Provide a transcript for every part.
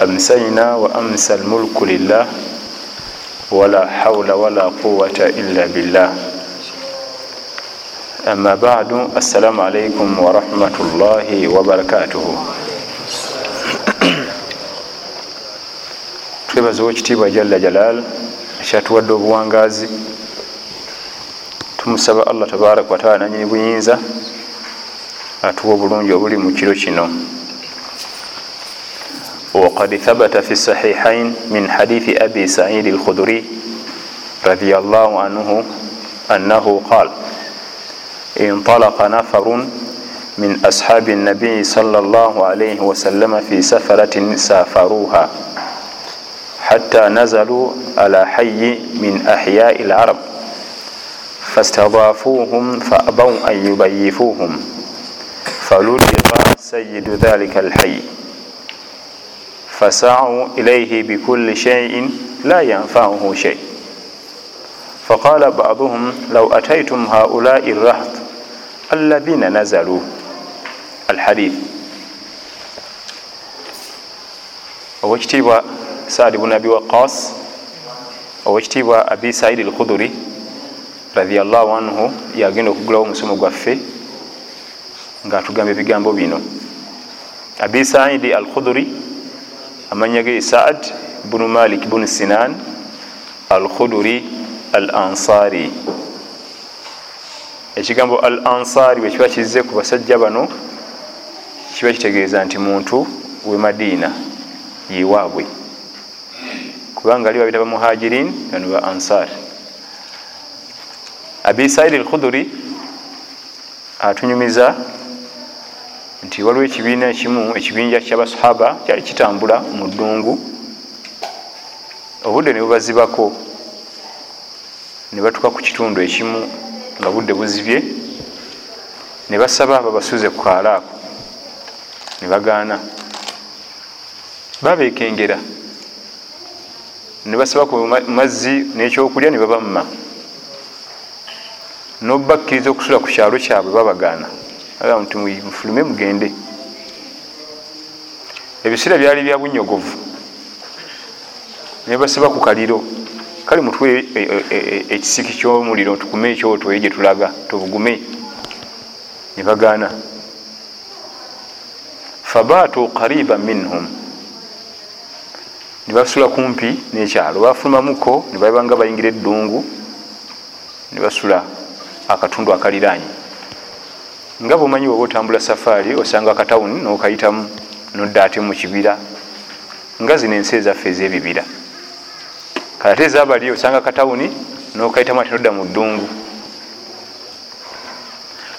amsayna wa amsa almulku lillah wala haula wala quwata illa billah ama badu assalamu alaikum warahmatullahi wabarakatuhu twebaza owekitiibwa jalla jalal ekyatuwadde obuwangaazi tumusaba allah tabaraka wataala nanyini buyinza atuwa obulungi obuli mu kiro kino. وقد ثبت في الصحيحين من حديث أبي سعيد الخدري رضي الله عنه أنه قال انطلق نفر من أصحاب النبي صلى الله عليه وسلم في سفرة سافروها حتى نزلوا على حي من أحياء العرب فاستضافوهم فأبوا أن يبيفوهم فلدغ سيد ذلك الحي. فسعوا إليه بكل شيء لا ينفعه شيء. فقال بعضهم لو أتيتم هؤلاء الرهط الذين نزلوا. الحديث. owekitiibwa saadi bun abi waqas owekitiibwa abi saidi alkhuduri radiallahu anhu yagenda okugulawo omusomo gwaffe ngaatugamba ebigambo bino abi saidi alkhuduri amanya ge saad bunu malik bunu sinan alkhuduri al ansari ekigambo al ansari bwekiba kize ku basajja bano kiba kitegeeza nti muntu we madiina yiwaabwe kubanga ali babita bamuhajirin bano ba ansar. Abi saidi alkhuduri atunyumiza nti waliwo ekibiina ekimu ekibinja kyabasahaba kyali kitambula mu ddungu. Obudde ne bubazibako ne batuka ku kitundu ekimu nga budde buzibye ne basaba babasuze ku kaalaako ne bagaana. Babekengera ne basaba ku mazzi n'ekyokulya ne babamma. Nobakkiriza okusula ku kyalo kyabwe babagaana nti mufulume mugende. Ebiseera byali bya bunyogovu. Nebasaba ku kaliro. Kale mutwe ekisiki kyomuliro tukume ekyoto eyo gyetulaga tubugume. Nebagaana fabaatu qariba minhum. Nebasula kumpi nekyalo. Bafulumamuko nebabanga bayingira eddungu nebasula akatundu akaliranye nga bwomanyi woba otambula safaari osanga akatawuni nokayitamu nodda ate mukibira nga zino ensi ezaffe ezebibira. Kale ate ezabali osanga akatawuni nokayitamu ate nodda mu ddungu.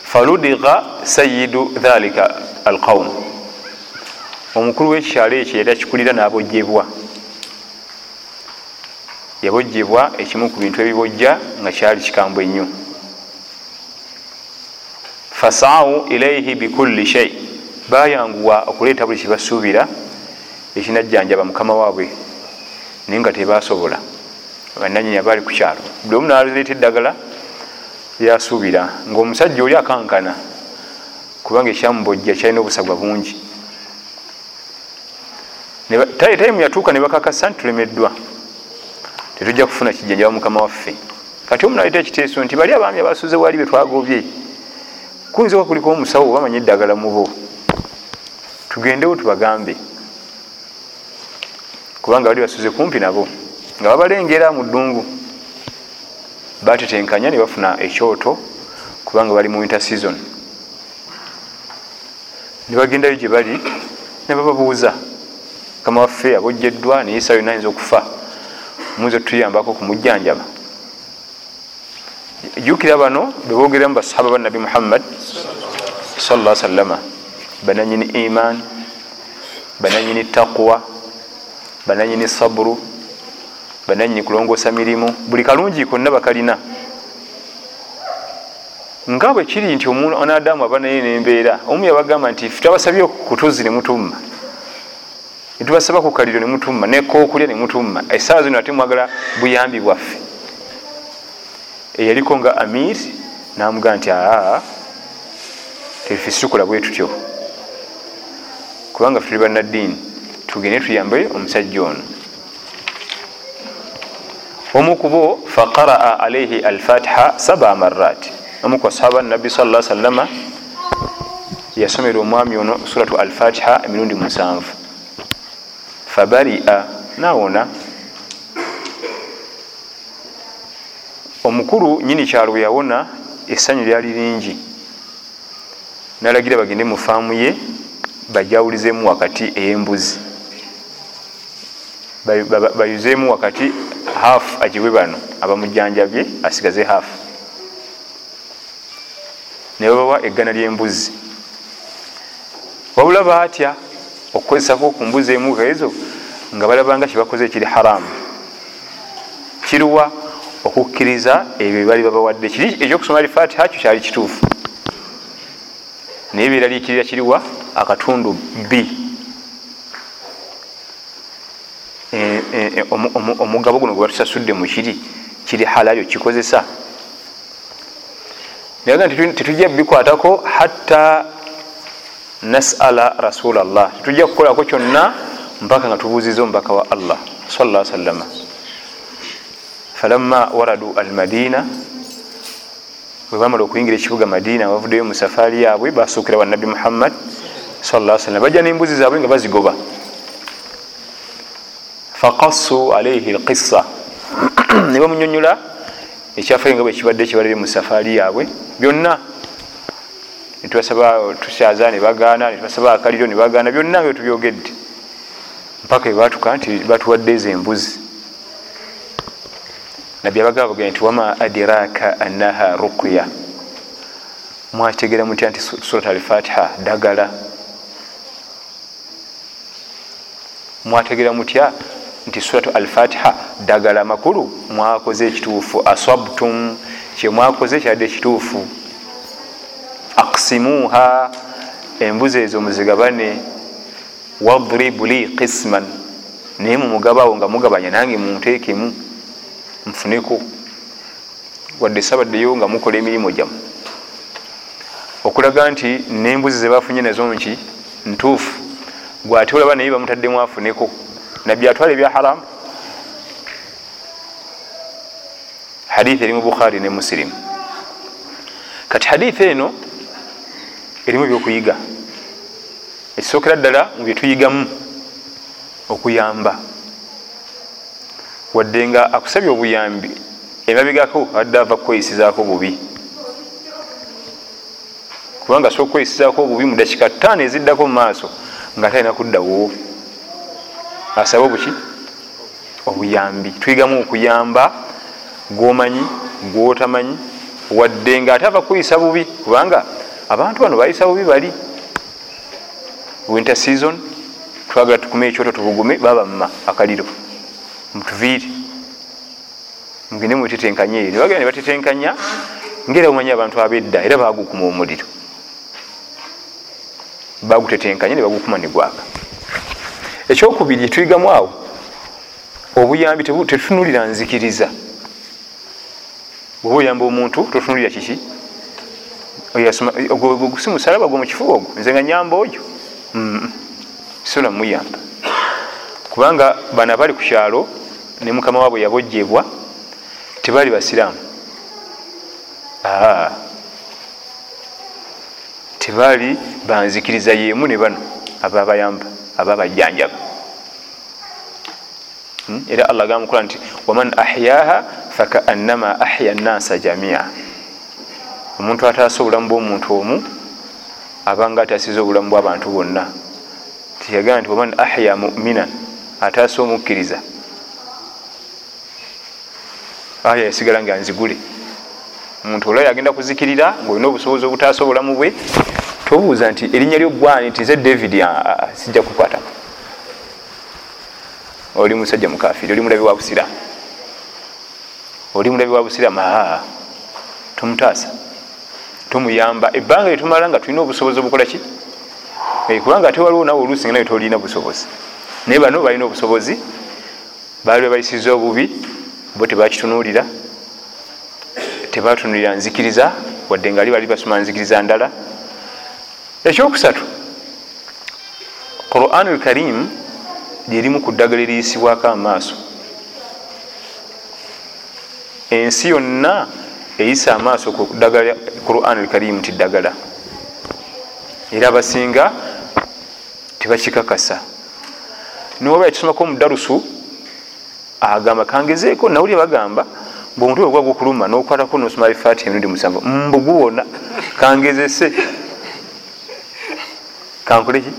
Faludiga sayidu dhalika alqaum omukulu w'ekyalo ekyo yali akikulira n'abojjebwa. Yabojjebwa ekimu ku bintu ebibojja nga kyali kikambwe ennyo fasau ilaihi bikulli shei bayanguwa okuleeta buli kibasuubira ekinajjanjaba mukama waabwe naye nga tebasobola bananyenya baali ku kyalo. Buli omu naleeta eddagala lyasuubira ngaomusajja oli akankana kubanga ekyamubojja kyalina obusagwa bungi. Tayimu yatuuka ne bakakasa nti tulemeddwa. Tetujja kufuna kijjanjaba mukama waffe. Kati omu naleeta ekiteeso nti bali abaami abasuze wali betwagobye kuyinza oba kuliko omusawo bamanya eddagala mubo tugendewo tubagambe. Kubanga bali basuze kumpi nabo nga babalengera mu ddungu. Batetenkanya ne bafuna ekyoto kubanga bali mu winter season. Ne bagendayo gye bali ne bababuuza. Kama waffe abojjeddwa naye saa yonna ayinza okufa. Muyinza otuyambako kumujjanjaba jukira bano bebogeramu basahaba ba nabi muhammad salla sallama bananyini iman bananyini taqwa bananyini saburu bananyini kulongosa mirimu. Buli kalungi konna bakalina. Nga bwe kiri nti onadamu aba naye nembeera omu yabagamba nti twabasabye kutuzi nemutumma netubasaba ku kaliro nemutumma nekokulya nemutumma esaawa zino ate mwagala buyambi bwaffe eyaliko nga amir namugaa nti aa tefe situkola bwe tutyo. Kubanga fe tuli bannaddiini tugende tuyambe omusajja ono. Omu kubo faqaraa alaihi alfatiha saba marat omu ku basahaba nabbi sal salama yasomera omwami ono suratu alfatiha emirundi musanvu. Fabaria nawona omukulu nyini kyalo yawona essanyu lyali lingi. Nalagira bagende mu faamu ye bajawulizemu wakati eyembuzi. Bayuzemu wakati hafu agiwe bano abamujanjabye asigaze hafu nebabawa eggana lyembuzi. Wabula baatya okukozesako ku mbuzi emu ezo nga balabanga kyebakoze ekiri haramu. Kiruwa okukkiriza ebyo bali babawadde. Kiri ekyokusoma lifatiha kyo kyali kituufu. Naye byeraliikirira kiriwa akatundu b. E, e, omugabo guno gwe batusasudde mukiri kiri halali okikozesa nayaga nti tetujja bikwatako hatta nasala rasula llah tetujja kukolako kyonna mpaka nga tubuuziza omubaka wa allah salla salama falamma waradu almadina webamala okuyingira ekibuga madina bavuddeyo musafaari yaabwe basuukira wa nabi muhammad sala salam bajja nembuzi zaabwe nga bazigoba. Faqassu alaihi lqissa ne bamunyonyola ekyafayo nga bwekibadde kibalere musafaari yaabwe. Byonna netubasaba tusyaza nebagaana netubasaba akaliro nebagaana byonna byo tubyogedde. Mpaka ebatuka nti batuwadde ezo embuzi nabbi abagaba bagenda nti wama adiraka annaha ruqya? Mwakitegera mutya nti surat alfatiha dagala mwategera mutya nti surat alfatiha dagala makulu? Mwakoze ekituufu aswabtum kyemwakoze kyadde ekituufu. Aksimuha embuzi ezo muzigabane wadribu li qisman. Naye mumugabawo nga mugabanya nange munteekemu nfuneko. Wadde sabaddeyo nga mukola emirimu gyamu okulaga nti nembuzi zebafunye nazo nki ntuufu. Gwate olaba naye bamutaddemu afuneko. Nabbi atwala ebya haramu hadithi eri mu bukhari ne musirimu kati hadithi eno erimu ebyokuyiga ekisookera ddala mu byetuyigamu okuyamba wadde nga akusabye obuyambi emabegako adde ava kukweyisizaako bubi. Kubanga soka okweyisizaako obubi mu dakika ttaano eziddako mu maaso nga talina kuddawo. Asabe obuki? Obuyambi. Tuyigamu okuyamba gwomanyi gwotamanyi wadde nga ate ava kuyisa bubi kubanga abantu bano bayisa bubi bali. Winter season twagala tukume ekyoto tubugume baba mma akaliro mutuviiri mugende mwetetenkanya eyo nebagenda nebatetenkanya ngaera bumanyi abantu abedda era bagukuma omuliro. Bagutetenkanya nebagukuma negwaka ekyokubiri etuyigamu awo obuyambi tetunulira nzikiriza. Bweoba oyamba omuntu totunulira kiki? Si musalaba gwe mukifuba ogwo nze nga nyamba oyo. Sobola muyamba kubanga bana bali ku kyalo ne mukama waabwe yabojjebwa tebaali basiraamu. Tebaali banzikiriza yemu ne bano ababayamba ababajjanjaba era allah gamukula nti waman ahyaha fakaannama ahya nnasa jamia omuntu ataasa obulamu bw'omuntu omu abanga atasiza obulamu bw'abantu bonna. Tiyagamba nti waman ahya muminan ataasa omukkiriza aya yasigala nga nzigule. Omuntu olwa yagenda kuzikirira ngaolina obusobozi obutaasa obulamu bwe tobuuza nti erinnya lyogwani nti ze david sijja kukwatako oli musajja mukafiri oli mulabi wa busiramu oli mulabi wa busiramu aa tomutaasa. Tomuyamba ebbanga lyetumala nga tulina obusobozi obukola ki? Kubanga ate waliwo nawe oluusi nga nawe tolina busobozi naye bano balina obusobozi baali bebayisiza obubi bo tebakitunuulira tebatunulira nzikiriza wadde nga ali bali basoma nzikiriza ndala. Ekyokusatu quran lkarim lyerimu ku ddagala eriyisibwako amaaso. Ensi yonna eyisa amaaso ku ddagala quran alkarimu ti ddagala. Era abasinga tebakikakasa niwaba yakisomako omudarusu agamba kangezeeko nawulire bagamba bweomutwe ogwa gukuluma nokwatako nosoma alifati emirundi musanvu mbuguwona kangezese. Kankoleki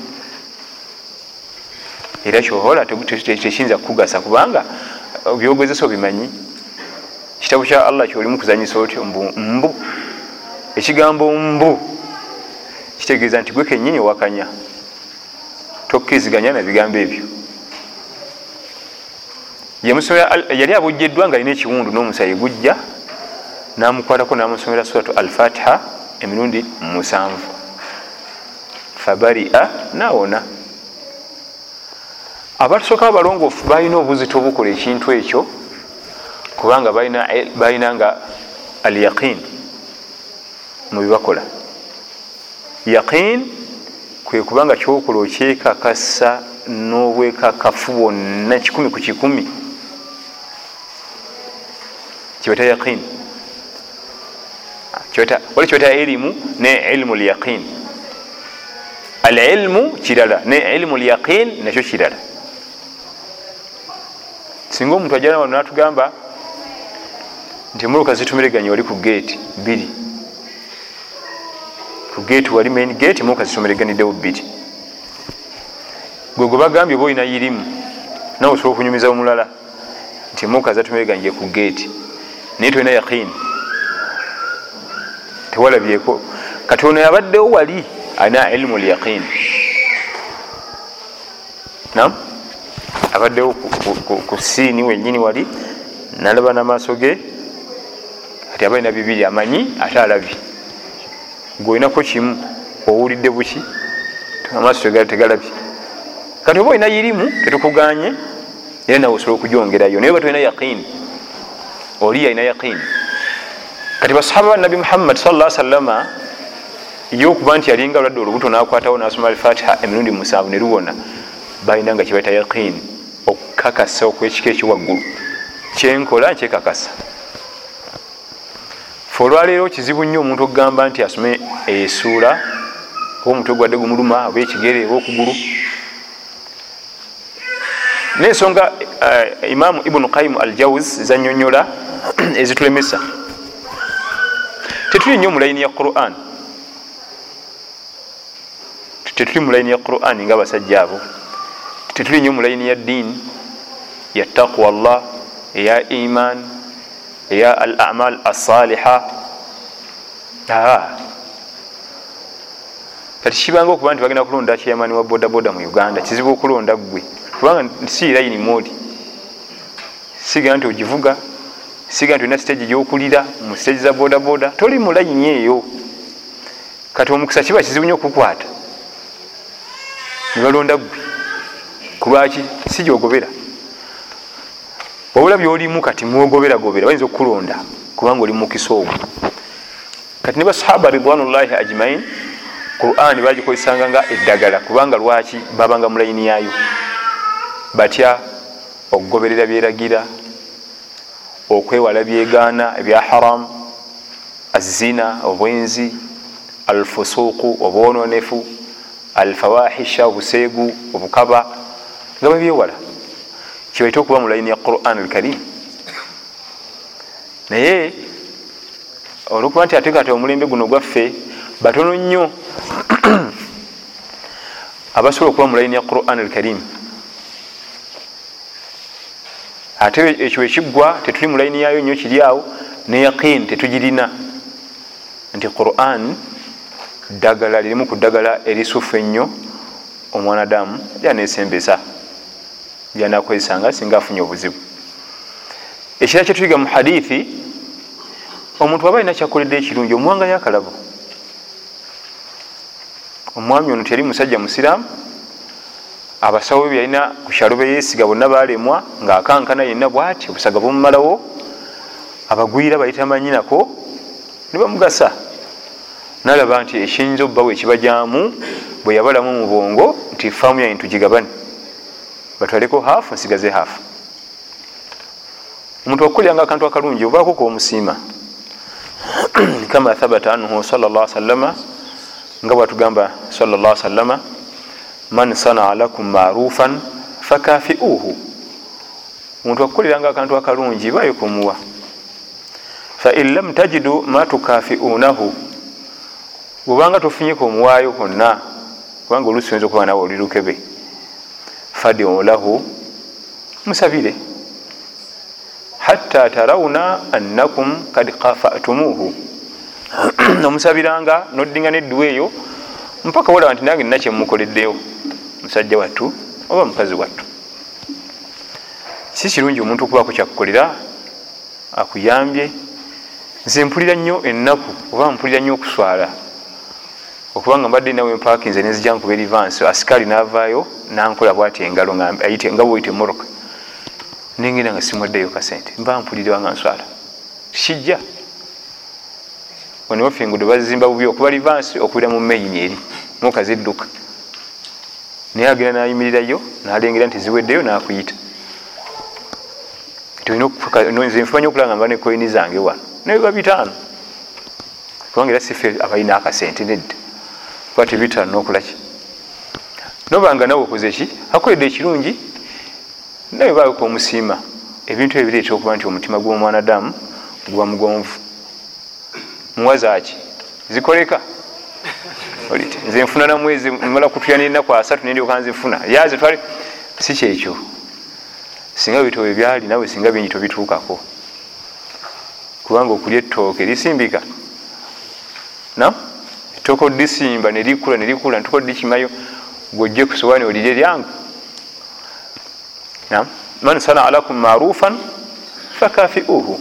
era kyohola tekiyinza kukugasa kubanga byogezesa obimanyi kitabo kya allah kyolimu kuzanyisa otyo mbu ekigambo mbu kitegeeza nti gwe kenyini owakanya tokkiriziganya nabigambo ebyo yali abujjeddwa nga alina ekiwundu n'omusayi gujja namukwatako namusomera suratu alfatiha emirundi musanvu. Fabaria nawona. Abatusooka abalongoofu balina obuzito obukola ekintu ekyo kubanga balina nga al yaqin mubibakola yaqin kwe kubanga kyokola okyekakasa n'obwekakafu bwonna kikumi ku kikumi kibata yaqin. Wali kibata ilimu ne ilmu lyaqin al ilmu kirala ne ilmu lyaqin nakyo kirala singa omuntu ajana wano natugamba nti emoloka zitumireganye wali ku gate biri ku gate wali main gate emoloka zitumireganiddewo biri gwe gwe bagambye oba olina irimu nawe osobola okunyumiza omulala nti emoloka zatumireganye ku gate naye tolina yaqini tewalabyeko kati ono yabaddewo wali alina ilimu lyaqini nam abaddewo ku siini wenyini wali nalaba namaaso ge kati aba alina bibiri amanyi ate alabye gweolinako kimu owulidde buki amaaso tegalabye. Kati oba olina irimu tetukuganye era nawe osobola okujongerayo naye ba tolina yaqini oli alina yaqini kati basahaba ba nabi muhammad salla salama yokuba nti yalinga lwadde olubuto nakwatawo nasoma alfatiha emirundi musanvu neruwona balina nga kibaita yaqini okukakasa okwekika ekiwaggulu kyenkola nkyekakasa fe olwaleero kizibu nnyo omuntu okugamba nti asome esuula oba omutwe gwadde gumuluma oba ekigere oba okugulu. Nensonga uh, imamu ibunu qaimu al jauz zanyonyola ezitulemesa tetuli nnyo mulayini ya quran. Tetuli mulayini ya quran nga abasajja abo. Tetuli nnyo mulayini ya ddiini ya taqwa llah eya iman eya al amal assaliha kati kibanga okuba nti bagenda kulonda kyamani wa bodaboda mu uganda kizibu okulonda gwe kubanga si layini mwoli siga nti ogivuga siga nti olina stage gyokulira mu stage za bodaboda toli mu layini eyo. Kati omukisa kiba kizibu nyo okukwata. Nebalonda gwe kulwaki si gyogobera. Wabula byolimu kati mwogoberagobera bayinza okukulonda kubanga oli mukisa ogwo kati ne basahaba ridwanullahi ajmain quran bagikozesanga nga eddagala kubanga lwaki babanga mu layini yayo batya okugoberera byeragira okwewala byegaana ebya haram azina obwenzi alfusuuku obwononefu alfawahisha obuseegu obukaba nga babyewala kibaite okuba mu layini ya quran alkarim naye olwokuba nti ate kati omulembe guno gwaffe batono nnyo abasobola okuba mu layini ya quran alkarim ate ekyo ekiggwa tetuli mu layini yayo nnyo kiri awo ne yaqin tetugirina. Nti quran ddagala lirimu ku ddagala erisufu ennyo omwanadamu lyanesembeza lyanakozesanga singa afunye obuzibu. Ekira kyetuyiga mu hadithi omuntu aba alina kyakoledde ekirungi omuwanga yakalabo. Omwami ono teyali musajja musiraamu abasawo be yalina ku kyalo beyesiga bonna balemwa ngaakankana yenna bwati obusaga bumumalawo abagwira bayita manyinako ne bamugasa. Nalaba nti ekiyinza obbawo ekibajyamu bwe yabalamu mu bwongo nti faamu yayi ntugigabane batwaleko haafu nsigaze haafu omuntu wakukolyanga akantu akalungi obaako komusiima kama thabata anhu salla salama nga bwatugamba salla salama man sanaa lakum marufan fakafiuhu. Omuntu wakukoleranga akantu akalungi bayo kumuwa. Fain lam tajidu ma tukafiunahu. Bwobanga tofunyeko omuwaayo konna kubanga olusi oyinza okuba nawe oli lukebe fadiu lahu musabire. Hatta tarawuna annakum kad kafatumuhu omusabiranga nodinga nedduwa eyo mpaka wolaba nti nange nina kyemukoleddeyo musajja wattu oba mukazi wattu. Si kirungi omuntu okubaako kyakukolera akuyambye. Nze mpulira nnyo ennaku oba mpulira nnyo okuswala. Okubanga mbadde nawe mpakinze nenzija nkuba erivansi asikaali navaayo nankola bwati engalo nga bwoyita emoroka nengenda nga simwaddeyo kasente mba mpulirwa nga nswala. Kijja. Oniwafe engudo bazimba bubi okuba livansi okubira mu meyini eri. Moka zidduka naye agenda nayimirirayo nalengera nti ziweddeyo nakuyita. Nze nfumanya okulanga mba nekoyini zange wano nebiba bitaano. Kubanga era sife abalina akasente nedda kuba tebitaano nokulaki nobanga nawe okoze ki? Akoledde ekirungi. Nawe baako omusiima ebintu ebireeta okuba nti omutima gw'omwanadamu guba mugonvu muwazaki zikoleka nze nfuna namwezi mala kutuya nenaku asatu nendyoka nzifuna yaze twale si kyekyo. Singa bitobe byali nawe singa bingi tobituukako. Kubanga okulya ettooke lisimbika. Na? Ettooke odisimba nerikula nerikula ntuka odikimayo gojje kusowaani olirye lyangu. Man sanaa lakum marufan fakafiuhu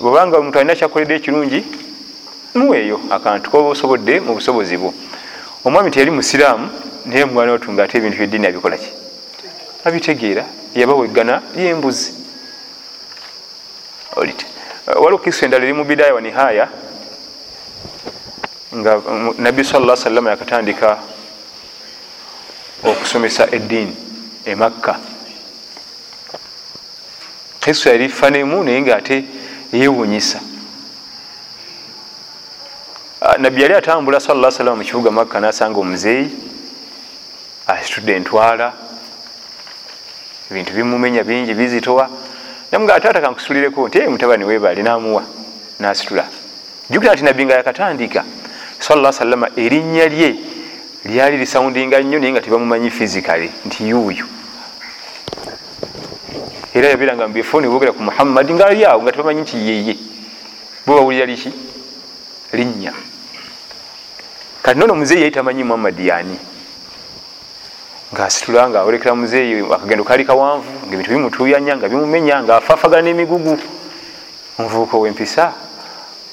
bwobanga omuntu alina kyakoledde ekirungi muweeyo akantu koba osobodde mu busobozi bwo. Omwami teyali musiraamu naye mwana otunga ate ebintu byeddiini abikolaki abitegeera yabaweggana yembuzi waliwo kiso endala eri mu bidaya wa nihaya nga nabbi salla salama yakatandika okusomesa eddiini emakka kiso yali fanemu naye nga ate yewunyisa nabbi yali atambula sala salama mukibuga makka nasanga omuzeeyi asitudde entwala ebintu bimumenya bingi bizitowa. Namuga ataata kankusulireko nti mutabani webali namuwa nasitula. Jukira nti nabbi nga yakatandika sala salama erinnya lye lyali lisoundinga nnyo naye nga tebamumanyi fizikale nti yuuyu. Era yabiranga mubifoni bogera ku muhammadi nga ali awo nga tebamanyi nti yeye bwe bawulira liki? Linnya kati nono muzeeyi yali tamanyi muhammadi yani? Ngaasitula nga olekera muzeeyi akagendo kali kawanvu nga ebintu bimutuyanya nga bimumenya nga afafagana n'emigugu omuvubuka owempisa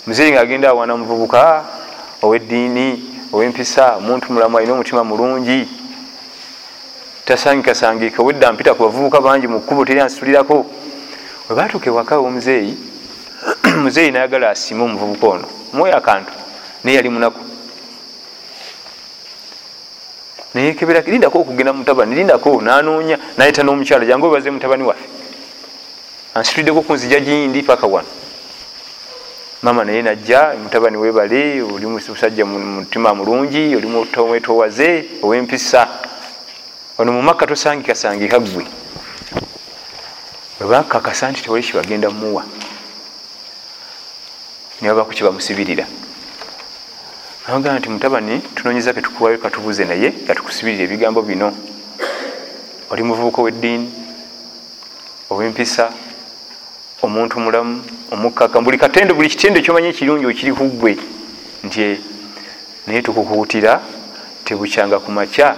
muzeeyi ngaagenda awana muvubuka oweddiini owempisa omuntu mulamu alina omutima mulungi. Tasangikasangika wedda mpita ku bavubuka bangi mu kkubo teri ansitulirako. Bwe batuuka ewaka omuzeeyi muzeeyi nayagala asime omuvubuka ono mwoyo akantu naye yali munaku nayekebera lindako okugenda mutabani lindako nanoonya nayeta n'omukyala jange obaze mutabani waffe ansituliddeko kunzija gindi paka wano. Mama naye najja mutabani webale oli musajja mutima mulungi oli mwetowaze owempisa. Ono mumakka tosangikasangika gwe webakakasa nti tewali kibagenda muwa nibabaku kyebamusibirira agamba nti mutabani tunonyeza ketukuwayo katubuze naye katukusibirira ebigambo bino. Oli muvubuka weddiini owempisa omuntu mulamu omukaka buli katendo buli kitendo kyomanyi ekirungi okiri kugwe nti naye tukukuutira tebukyanga ku makya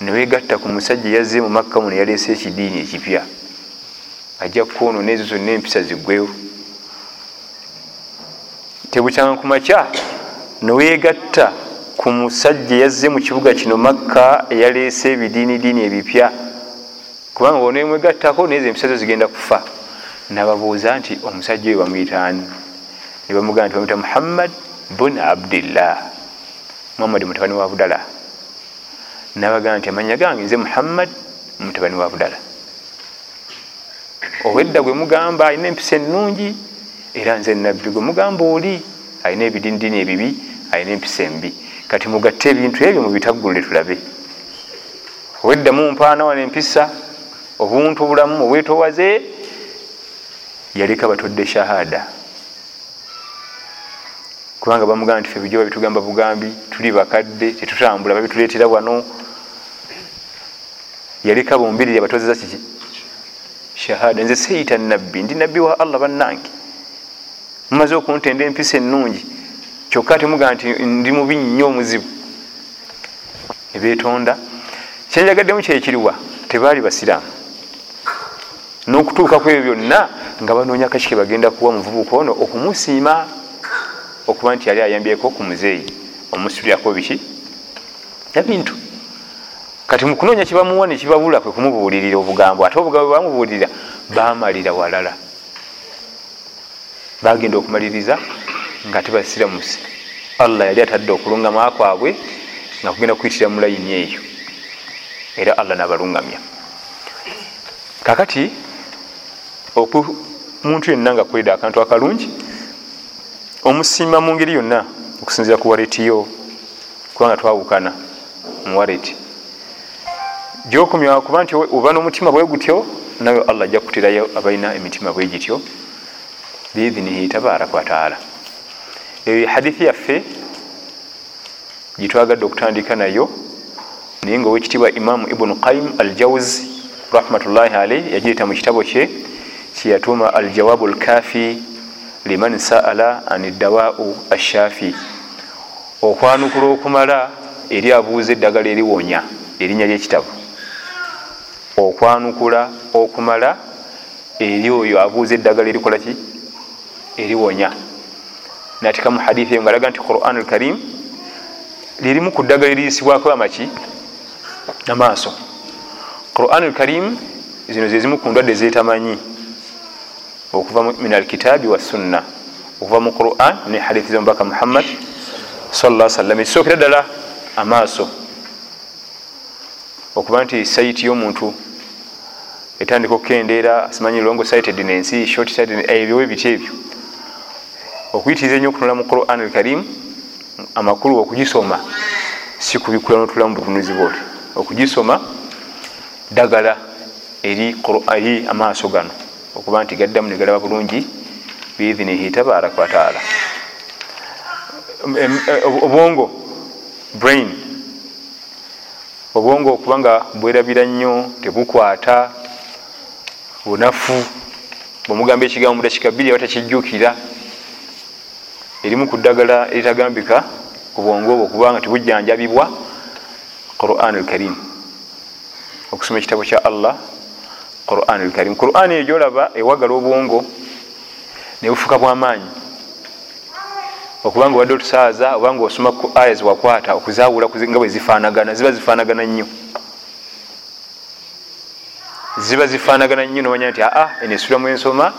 newegatta ku musajja yazze mu makka muno yaleese ekidiini ekipya. Ajja kwonoona ezo zonna empisa ziggwewo tebukyanga ku makya newegatta ku musajja yazze mu kibuga kino makka eyaleese ebidiinidiini ebipya. Kubanga onemwegattako naye zo empisa zo zigenda kufa. Nababuuza nti omusajja oyo bamuyitaani nebamugamba nti bamuyita muhammad bun abdillah. Muhammadi mutabani wa abdallah. Nabagamba nti amanya gange nze muhammad mutabani wa budala obwedda gwe mugamba alina empisa ennungi era nze nabbi gwe mugamba oli alina ebidindini ebibi alina empisa embi. Kati mugatte ebintu ebyo mubitaggulule tulabe. Obweddamu mpaana wana empisa obuntu obulamu obwetowaze yaleka batodde shahada. Kubanga bamugamba nti fe bijoba bitugamba bugambi tuli bakadde tetutambula babituleetera wano. Yaleka bombiriri abatozeza kiki? Shahada. Nze seyita nabbi ndi nabbi wa allah bannange mumaze okuntenda empisa ennungi kyokka temugaa nti ndi mubi nnyo omuzibu. Nebetonda kyenjagaddemu kyekiriwa tebaali basiraamu. N'okutuuka ku ebyo byonna nga banoonya kaki kebagenda kuwa muvubuka ono okumusiima okuba nti yali ayambyeko ku muzeeyi. Omusulyako biki? Ebintu. Kati mukunoonya kibamuwa nekibabula kwe kumubuulirira obugambo ate obugambo bamubuulirira bamalira walala bagenda okumaliriza nga tebasiramusi allah yali atadde okulungama kwabwe nga kugenda kuyitira mu layini eyo. Era allah nabalungamya. Kakati omuntu yenna nga akolera akantu akalungi omusiima mu ngeri yonna okusinzira ku waletiyo kubanga twawukana muwaleti gyokomya kuba nti oba n'omutima bwe gutyo nawe allah ajja kuterayo abalina emitima bwe gityo biidhinihi tabaraka wataala eyo hadithi yaffe gitwagadde okutandika nayo naye nga owekitiibwa imamu ibunu qaim al jawz rahmatullahi alaih yagireeta mu kitabo kye kyeyatuuma al jawabu lkafi liman saala an dawau ashafi okwanukula okumala eri abuuza eddagala eriwonya erinnya lyekitabo. Okwanukula okumala eri oyo abuuza eddagala erikola ki eriwonya natika mu hadithi eyo nga alaga nti quran alkarim lirimu ku ddagala eriyisibwako amaki amaaso quran alkarim zino zezimu ku ndwadde zetamanyi okuva min alkitaabi wassunna okuva mu quran ne hadithi zomubaka muhammad salla sallam ekisookera ddala amaaso. Okuba nti saiti y'omuntu etandika okukendeera simanyi longo sited nensi short sited ebyowe biti ebyo okuyitiriza ennyo okutunula mu quran alkarim amakulu okugisoma si kubikula notulamu butunuzi bwoti okugisoma ddagala eri amaaso gano okuba nti gaddamu negalaba bulungi biidhinihi tabaraka wataala obwongo brain obwongo okuba nga bwerabira nnyo tebukwata bunafu bwemugamba ekigambo mutakikabiri aba takijjukira erimu ku ddagala eritagambika ku bwongo obwo okubanga tebujjanjabibwa quran alkarim okusoma ekitabo kya allah quran alkarim quran eyo gyolaba ewagala obwongo nebufuka bwamaanyi okubanga obadde otusaaza obanga osoma ku aya ziwakwata okuzawula nga bwe zifanagana ziba zifanagana nnyo. Ziba zifanagana nnyo nomanya nti aa eno esulamu ensoma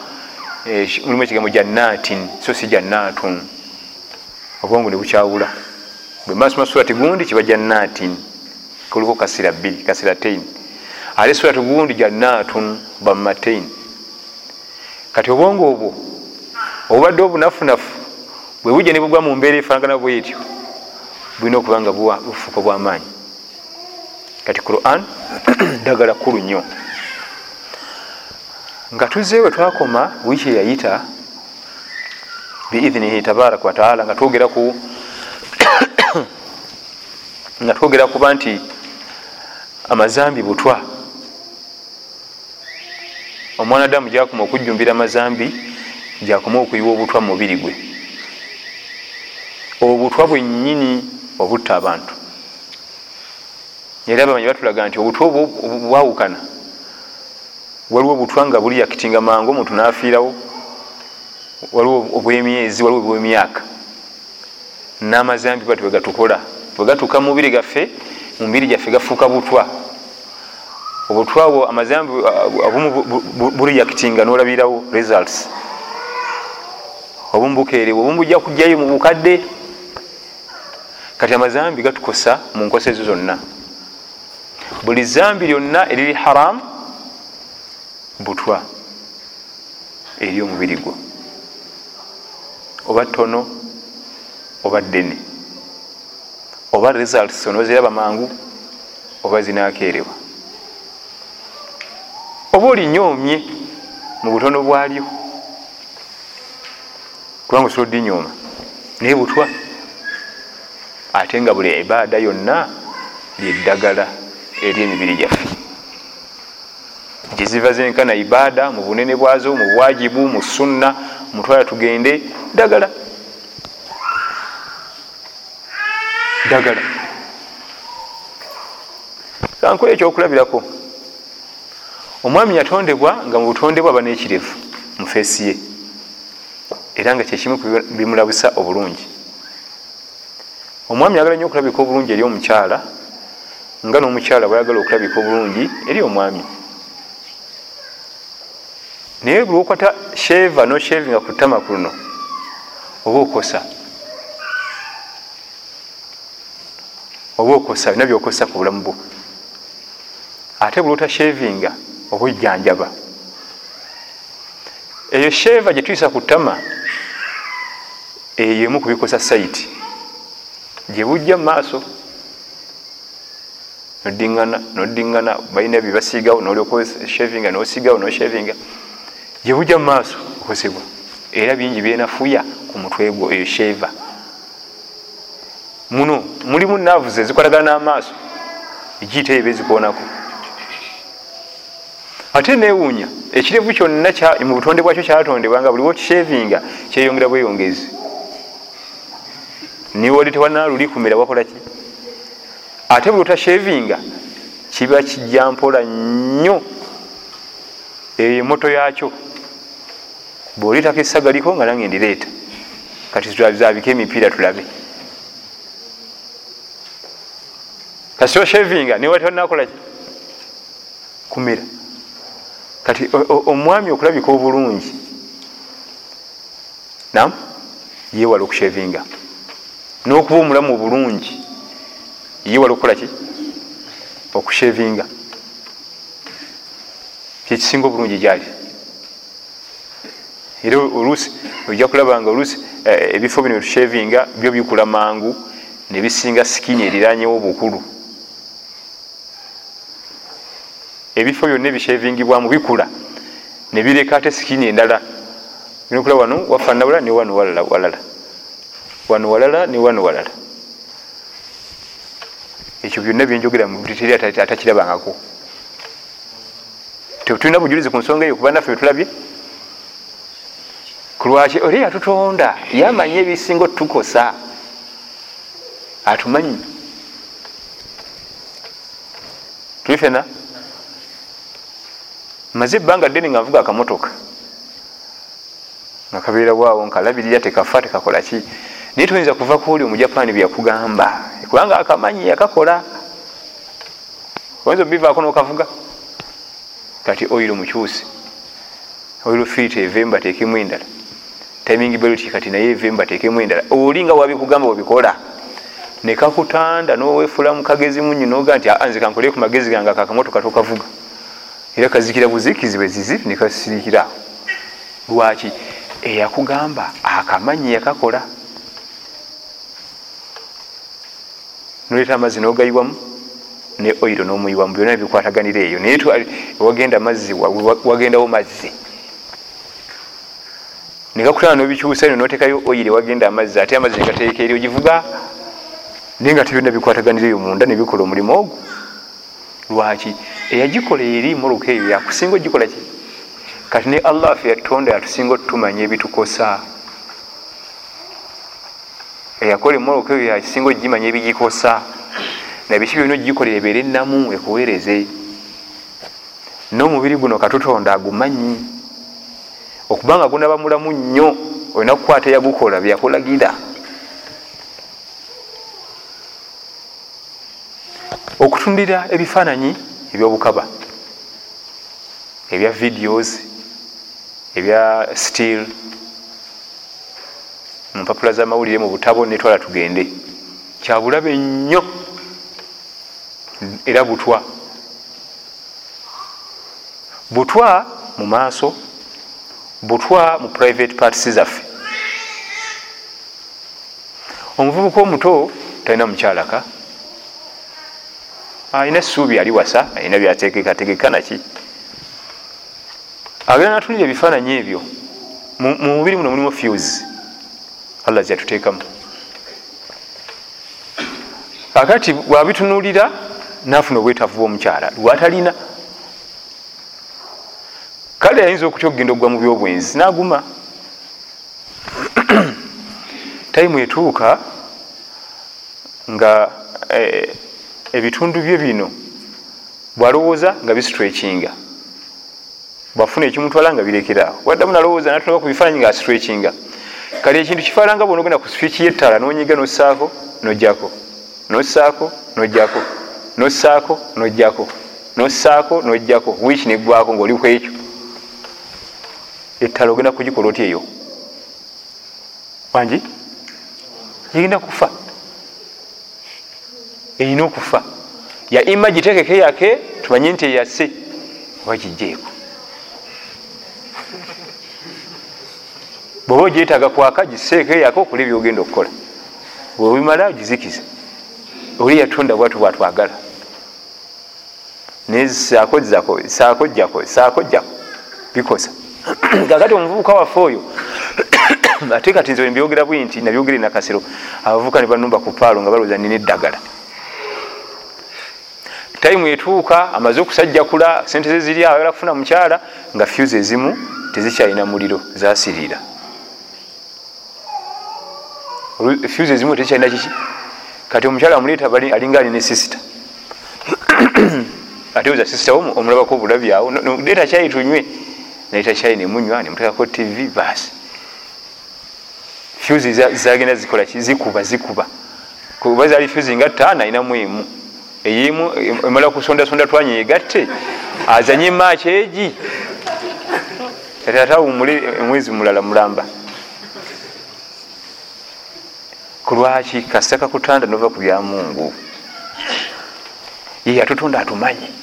mulimu ekigambo jannatin so si jannatun obwongo nebukyawula bwe masoma surati gundi kiba jannatin kuliko kasira bbiri kasira tain ate surati gundi jannatun bamatain kati obwongo obwo obubadde obunafunafu bwe bujja ne bugwa mu mbeera efanagana bwetyo bulina okuba nga bufuuka bwamaanyi kati quran ddagala kkulu nnyo nga tuzeewe twakoma wiiki eyayita biidhinihi tabaraka wataala nga twogera ku nga twogera kuba nti amazambi butwa. Omwanadamu gyakoma okujjumbira amazambi gyakoma okuyiwa obutwa mumubiri gwe. Obutwa bwennyini obutta abantu. Era abamanyi batulaga nti obutwa obwo bwawukana waliwo obutwa nga buli yakitinga mangu omuntu nafiirawo. Waliwo obwemyezi waliwo obwemyaka. N'amazambi bati bwegatukola bwegatuuka mumubiri gaffe mumubiri gyaffe gafuuka butwa. Obutwa bwo amazambi obumu buli yakitinga nolabirawo results. Obumu bukeerewe obumu bujja kujjayo mu bukadde. Kati amazambi gatukosa mu nkosa ezo zonna. Buli zambi lyonna eriri haramu butwa eri omubiri gwo oba tono oba ddene. Oba results onoziraba mangu oba zinakerewa oba olinyoomye mu butono bwalyo. Kubanga osobola odinyooma naye butwa ate nga buli ibaada yonna lyeddagala eri emibiri gyaffe gyeziva zenkana ibaada mu bunene bwazo mu bwajibu mu sunna. Mutwala tugende. Ddagala ddagala kankola ekyokulabirako. Omwami yatondebwa nga mu butonde bwe aba nekirevu mu feesi ye. Era nga kyekimu bimulabisa obulungi. Omwami yagala nnyo okulabika obulungi eri omukyala nga n'omukyala bwayagala okulabika obulungi eri omwami naye buli okwata sheva noshevinga ku ttama kuno oba okosa. Oba okosa bina byokosa ku bulamu bwo. Ate buli otashevinga oba ojjanjaba. Eyo sheva gyetuyisa ku ttama eyo emu kubikosa saiti gyebujja mu maaso nodiŋana nodiŋana balina byebasiigawo nolyokshevinga nosigawo noshevinga gyebujja mu maaso okosebwa era bingi byenafuya ku mutwe gwo eyo sheva muno mulimu naavu ze zikwatagana n'amaaso egiyita eba ezikoonako ate newuunya ekirevu kyonna mu butonde bwakyo kyatondebwa nga buli wokishevinga kyeyongera bweyongezi. Niwoli tewanaluli kumira wakolaki ate buli otashevinga kiba kijja mpola nnyo eyo emoto yakyo bwolitako esagaliko nga nange ndireeta kati zabika emipiira tulabe. Kasi oshevinga niwali tonakolaki kumira. Kati omwami okulabika obulungi. Nam yewala okushevinga n'okuba omulamu obulungi. Yewala okukolaki okushevinga kyekisinga obulungi gyali era oluusi ojja kulaba nga oluusi ebifo bino byetushevinga byo bikula mangu nebisinga sikini eriranyewo obukulu. Ebifo byonna ebishevingibwamu bikula nebireka ate sikini endala. Nokula wano wafana wala ne wano walala wano walala ne wano walala. Ekyo byonna byenjogera muteri atakirabangako. Tetulina bujulizi ku nsonga eyo kuba naffe betulabye kulwaki oli yatutonda yamanye ebisinga otukosa. Atumanyi. Tuli fena maze ebbanga ddene nga nvuga akamotoka nga kabeera bwawo nkalabirira tekafa tekakolaki naye toyinza kuva kuoli omujapani byeyakugamba kubanga akamanyi yakakola oyinza obivaako nokavuga? Kati oiro mukyusi oiro fiita evemba tekemu endala timing belt kati naye evemba tekemu endala. Oli nga wabikugamba webikola nekakutanda nowefula mukagezi munyi noga nti nze kankole ku magezi gange akakamotoka tokavuga. Era kazikira buzikizi bwezizi nekasirikira lwaki? Eyakugamba akamanyi yakakola. Noleeta amazzi nogayiwamu ne oiro nomuyiwamu byona bikwataganira eyo. Naye wagenda mazzi wagendawo mazzi negakutana nobikyusa ino notekayo oire wagenda amazzi ate amazzi negateeka eri ogivuga naye nga tebyonna bikwataganira eyo munda nebikola omulimu ogwo. Lwaki? Eyagikola eri moroka eyo yakusinga ogikola ki? Kati ne allah ffe yatonda yatusinga otutumanya ebitukosa. Eyakola emoroka eyo yakisinga ogimanya ebigikosa. Nabiki byona ogikolera ebeere enamu ekuweereze. N'omubiri guno katutonda agumanyi okubanga gunaba mulamu nnyo olina kukwata eyagukola byakulagira. Okutundira ebifaananyi ebyobukaba ebya videos ebya still mumpapula zamawulire mu butabo netwala tugende. Kyabulabe nnyo era butwa. Butwa mu maaso butwa mu private parts zaffe. Omuvubuka omuto talina mukyalaka. Alina essuubi ali wasa alina byategekategeka naki. Agenda natunira ebifaananyi ebyo mu mubiri muno mulimu fuse. Allah zyatuteekamu akati wabitunulira nafuna obwetavu bwomukyala lwatalina kale ayinza okutya okugenda okugwa mu byobwenzi naguma tayimu etuuka nga eh, ebitundu bye bino bwalowooza nga bisitrekinga bwafuna ekimutwala nga birekeraawo waddamu nalowooza natunaka ku bifaananyi nga asitrekinga kale ekintu kifaananga bona ogenda ku swiki yettaala nonyiga nosaako nojjako nosaako nojjako nosaako nojjako nosaako nojjako wiiki neggwako ngaoli ku ekyo ettaala ogenda kugikola oti eyo? Wangi yegenda kufa. Erina okufa. Ya ima gitekeke yake tumanye nti eyase oba gijeeko bweoba ogyetaaga kwaka giseeko yake okola ebyogenda okukola. Bwebimala gizikize oli yatonda bwatu bwatwagala. Nesaako saako jjako saako jjako bikosa kakati omuvubuka waffe oyo ate kati nze mbyogera bwi nti nabyogere nakasiro abavubuka ne banumba ku paalo nga balowooza nina eddagala. Tayimu etuuka amaze okusajjakula sente ze ziri ayagala kufuna mukyala nga fuse ezimu tezikyalina muliro zasirira fuse ezimu tezikyalina kiki? Kati omukyala amuleeta alinga alina esisita ate oza sisita omulabako obulabyawo leeta kyayi tunywe naleeta kyayi nemunywa nemutekako tv baasi fuse zagenda zikola zikuba zikuba. Kuba zali fuse nga taano ayinamu emu eyimu emala kusondasonda twanye egatte azanye maaki egi kati ate awumule omwezi mulala mulamba. Kulwaki kasita kakutanda nova ku byamungu ye atutonda atumanyi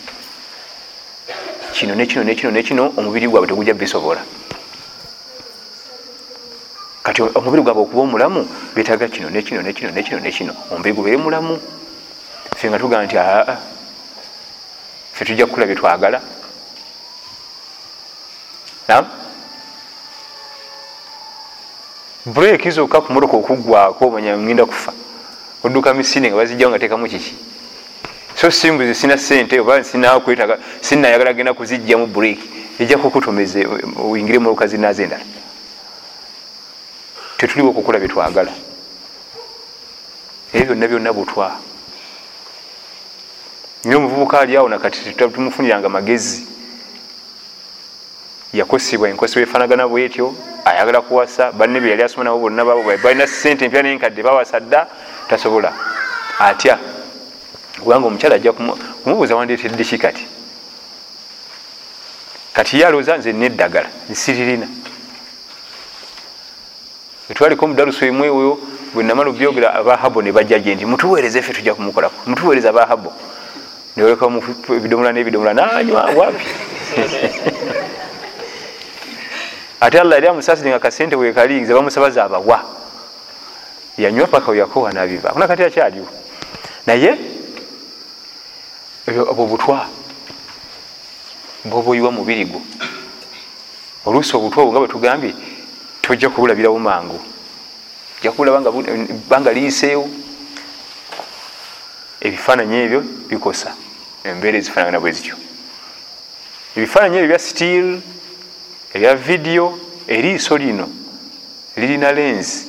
kino nekino nekino nekino omubiri gwabwe tegujja bisobola. Kati omubiri gwabwe okuba omulamu betaga kino nekino nekino nekino nekino omubiri gubeere mulamu. Fe nga tugamba nti aa fe tujja kukula byetwagala bureeki zokka ku motoka okuggwako omanya ngenda kufa. Odduka misinde nga bazijjawo nga tekamu kiki so simbuzi sina sente oba sinakwetaga sinayagala genda kuzijjamu bureeki ejja kukutomeze oyingire mu lukazi naze endala tetuliwo okukula byetwagala ebyo byonna byonna butwa. Nyo omuvubuka ali awo nakati tumufuniranga magezi. Yakosibwa enkosibwa efanagana bwetyo ayagala kuwasa. Banne be yali asoma nabo bonna balina sente empya nenkadde bawasa dda tasobola. Atya kubanga omukyala ajja kumubuuza wandetedde ki kati? Kati ye alowooza nze neddagala nsiririna. Etwaliko omudaluso emu ewo bwenamala obyogera abahabo ne bajja gye nti mutuweereze ffe tujja kumukolako mutuweereze abahabo newolekamu ebidomola nebidomola nanywa wapi? Ate allah yali amusasire nga kasente wekalinze bamusabaza abawa. Yanywa paka weyakowa nabiva. Kuna kati akyaliwo? Naye obwo butwa. Bwoboyiwa mubiri gwo. Oluusi obutwa obwo nga bwetugambye tojja kubulabirawo mangu ojja kubulaba banga liiseewo ebifaananyi ebyo bikosa embeera ezifaanagana bwe zityo. Ebifaananyi ebyo bya stiil ebya vidiyo eriiso lino lirina lens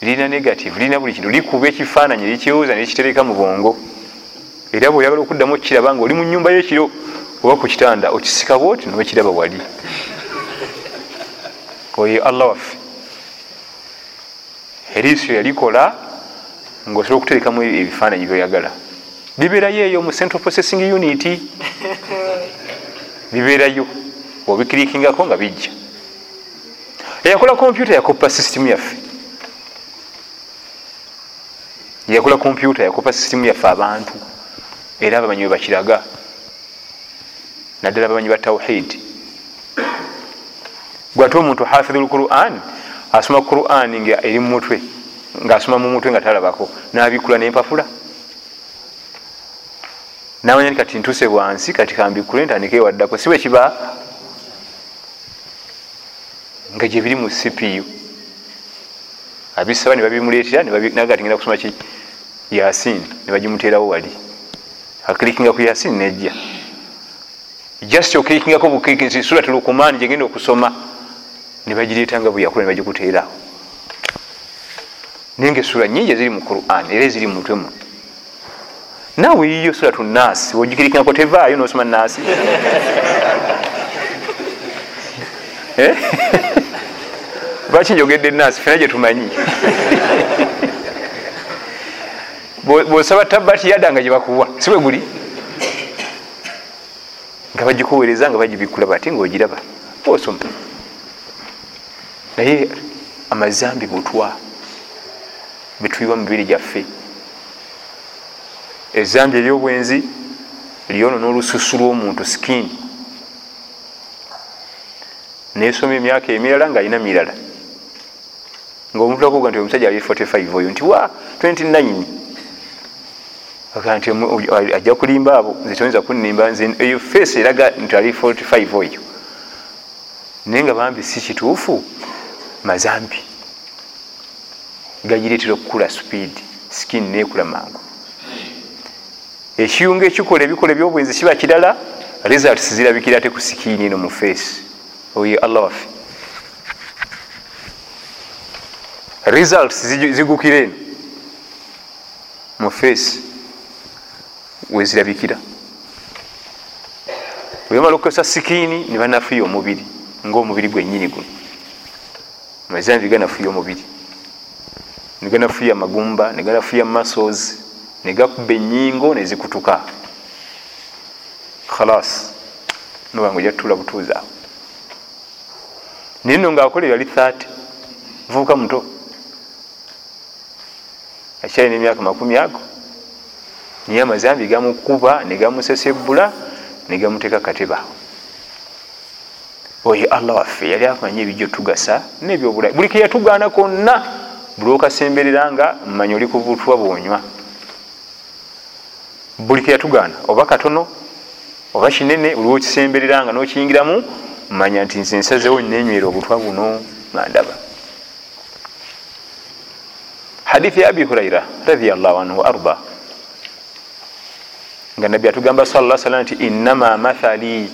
lirina negative lirina buli kintu. Likuba ekifaananyi likyewoza nekitereka mu bwongo era bweoyagala okuddamu okukiraba nga oli mu nyumba yekiro oba ku kitanda okisika bwoti nokiraba wali. Oyo allah waffe. Eriiso yalikola ngaosobola okuterekamu ebifaananyi byoyagala bibeerayo eyo mu central processing unit. Bibeerayo. Obikirikingako nga bijja. Eyakola kompyuta yakopa system yaffe. Yakola kompyuta yakopa system yaffe abantu era abamanyi we bakiraga naddala bamanyi ba tawhid. Gwate omuntu hafidhu lquran asoma quran nga eri mumutwe ngaasoma mumutwe nga talabako nabikula nempapula namanya kati ntuse wansi kati kambikule ntandike waddako siwe kiba nga gyebiri mu cpu abisaba nebabimuletera nagati ngenda kusoma ki? Yasin nebagimuterawo wali aklikinga ku yasin nejja. Just oklikingako buklikinzi surat lukumani gyegenda okusoma nebagiretanga bweyakula nebagikuterawo naye nga esura nyingi eziri mu quran era eziri mumutwe mu naawe yiyo suratu nasi wogikirikingako tevaayo nosoma nasi eh? lwaki njogedde nasi fena gyetumanyi bwosaba tabati yada nga gyebakuwa siwe guli. Nga bagikuweereza nga bagibikula bati ngaogiraba osoma naye amazambi butwa betuyiwa mu mibiri gyaffe. Ezambi eryobwenzi lyono n'olususu lw'omuntu skini nesoma emyaka emirala ngaalina mirala. Ngaomuntu akuga nti omusajja ali 45 oyo nti wa 29 nti ajja kulimba abo nze toyinza kunimba nze eyo feesi eraga nti ali 45 oyo. Naye nga bambi si kituufu mazambi. Gagireetera okukula speedi skin nekula mangu. Ekiyunga ekikola ebikola ebyobwenzi kiba kirala results zirabikira te ku sikiini eno mu face. Oye allah waffe. Results zigukira eno mu face wezirabikira wemala okukozesa sikiini nebanafuya omubiri ngaomubiri gwenyini guno. Mazambi ganafuya omubiri. Neganafuya magumba neganafuya muscles negakuba enyingo nezikutuka khalas nobanga ojatula butuuzi awo. Naye no ngaakola yali 30 vuuka muto. Akyalina emyaka makumi ago naye amazambi gamukuba negamusesebula negamuteeka katebaawo oyo allah waffe yali amanyi ebijjo tugasa nebyobulayi. Buli keyatugaana konna buli okasemberera nga mmanyi oli kubutwa bwonywa. Buli keyatugaana oba katono oba kinene oliwo okisemberera nga nokiyingiramu manya nti nze nsazewo nenywera obutwa buno ngandaba hadithi ya abi huraira radiallahu anhu waarda nga nabbi atugamba sala salam nti innama mathali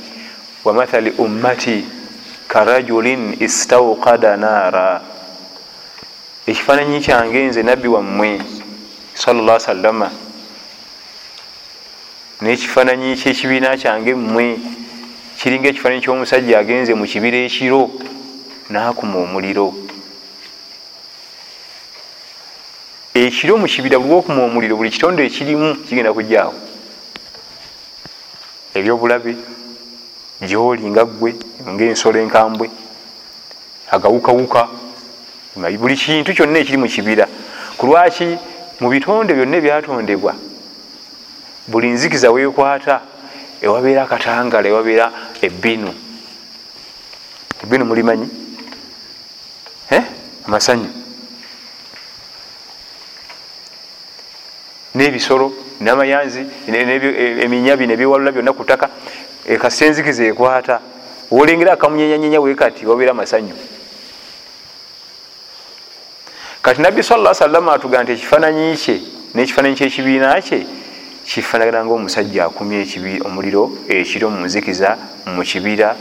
wa mathali ummati karajulin istauqada naara ekifaananyi kyange nze nabbi wammwe salla salama n'ekifaananyi kyekibiina kyange mmwe kiringa ekifaananyi ky'omusajja agenze mu kibira ekiro n'akuma omuliro. Ekiro mu kibira buli okuma omuliro buli kitonde ekirimu kigenda kujjaawo ebyobulabe gyoli nga ggwe ngaensolo enkambwe agawukawuka buli kintu kyonna ekiri mu kibira. Ku lwaki mu bitonde byonna ebyatondebwa buli nzikiza weekwata ewabeera akatangala ewabeera ebbinu. Ebbinu mulimanyi? Amasanyu n'ebisolo n'amayanzi eminya bino ebyewalula byonna ku ttaka ekasita enzikiza ekwata. Olengera akamunyenyanyenya wekati wabeera amasanyu. Kati nabbi sala salama atugaa nti ekifaananyi kye n'ekifaananyi kyekibiina kye kifaanagana ngaomusajja akumye omuliro ekiro munzikiza mu kibira.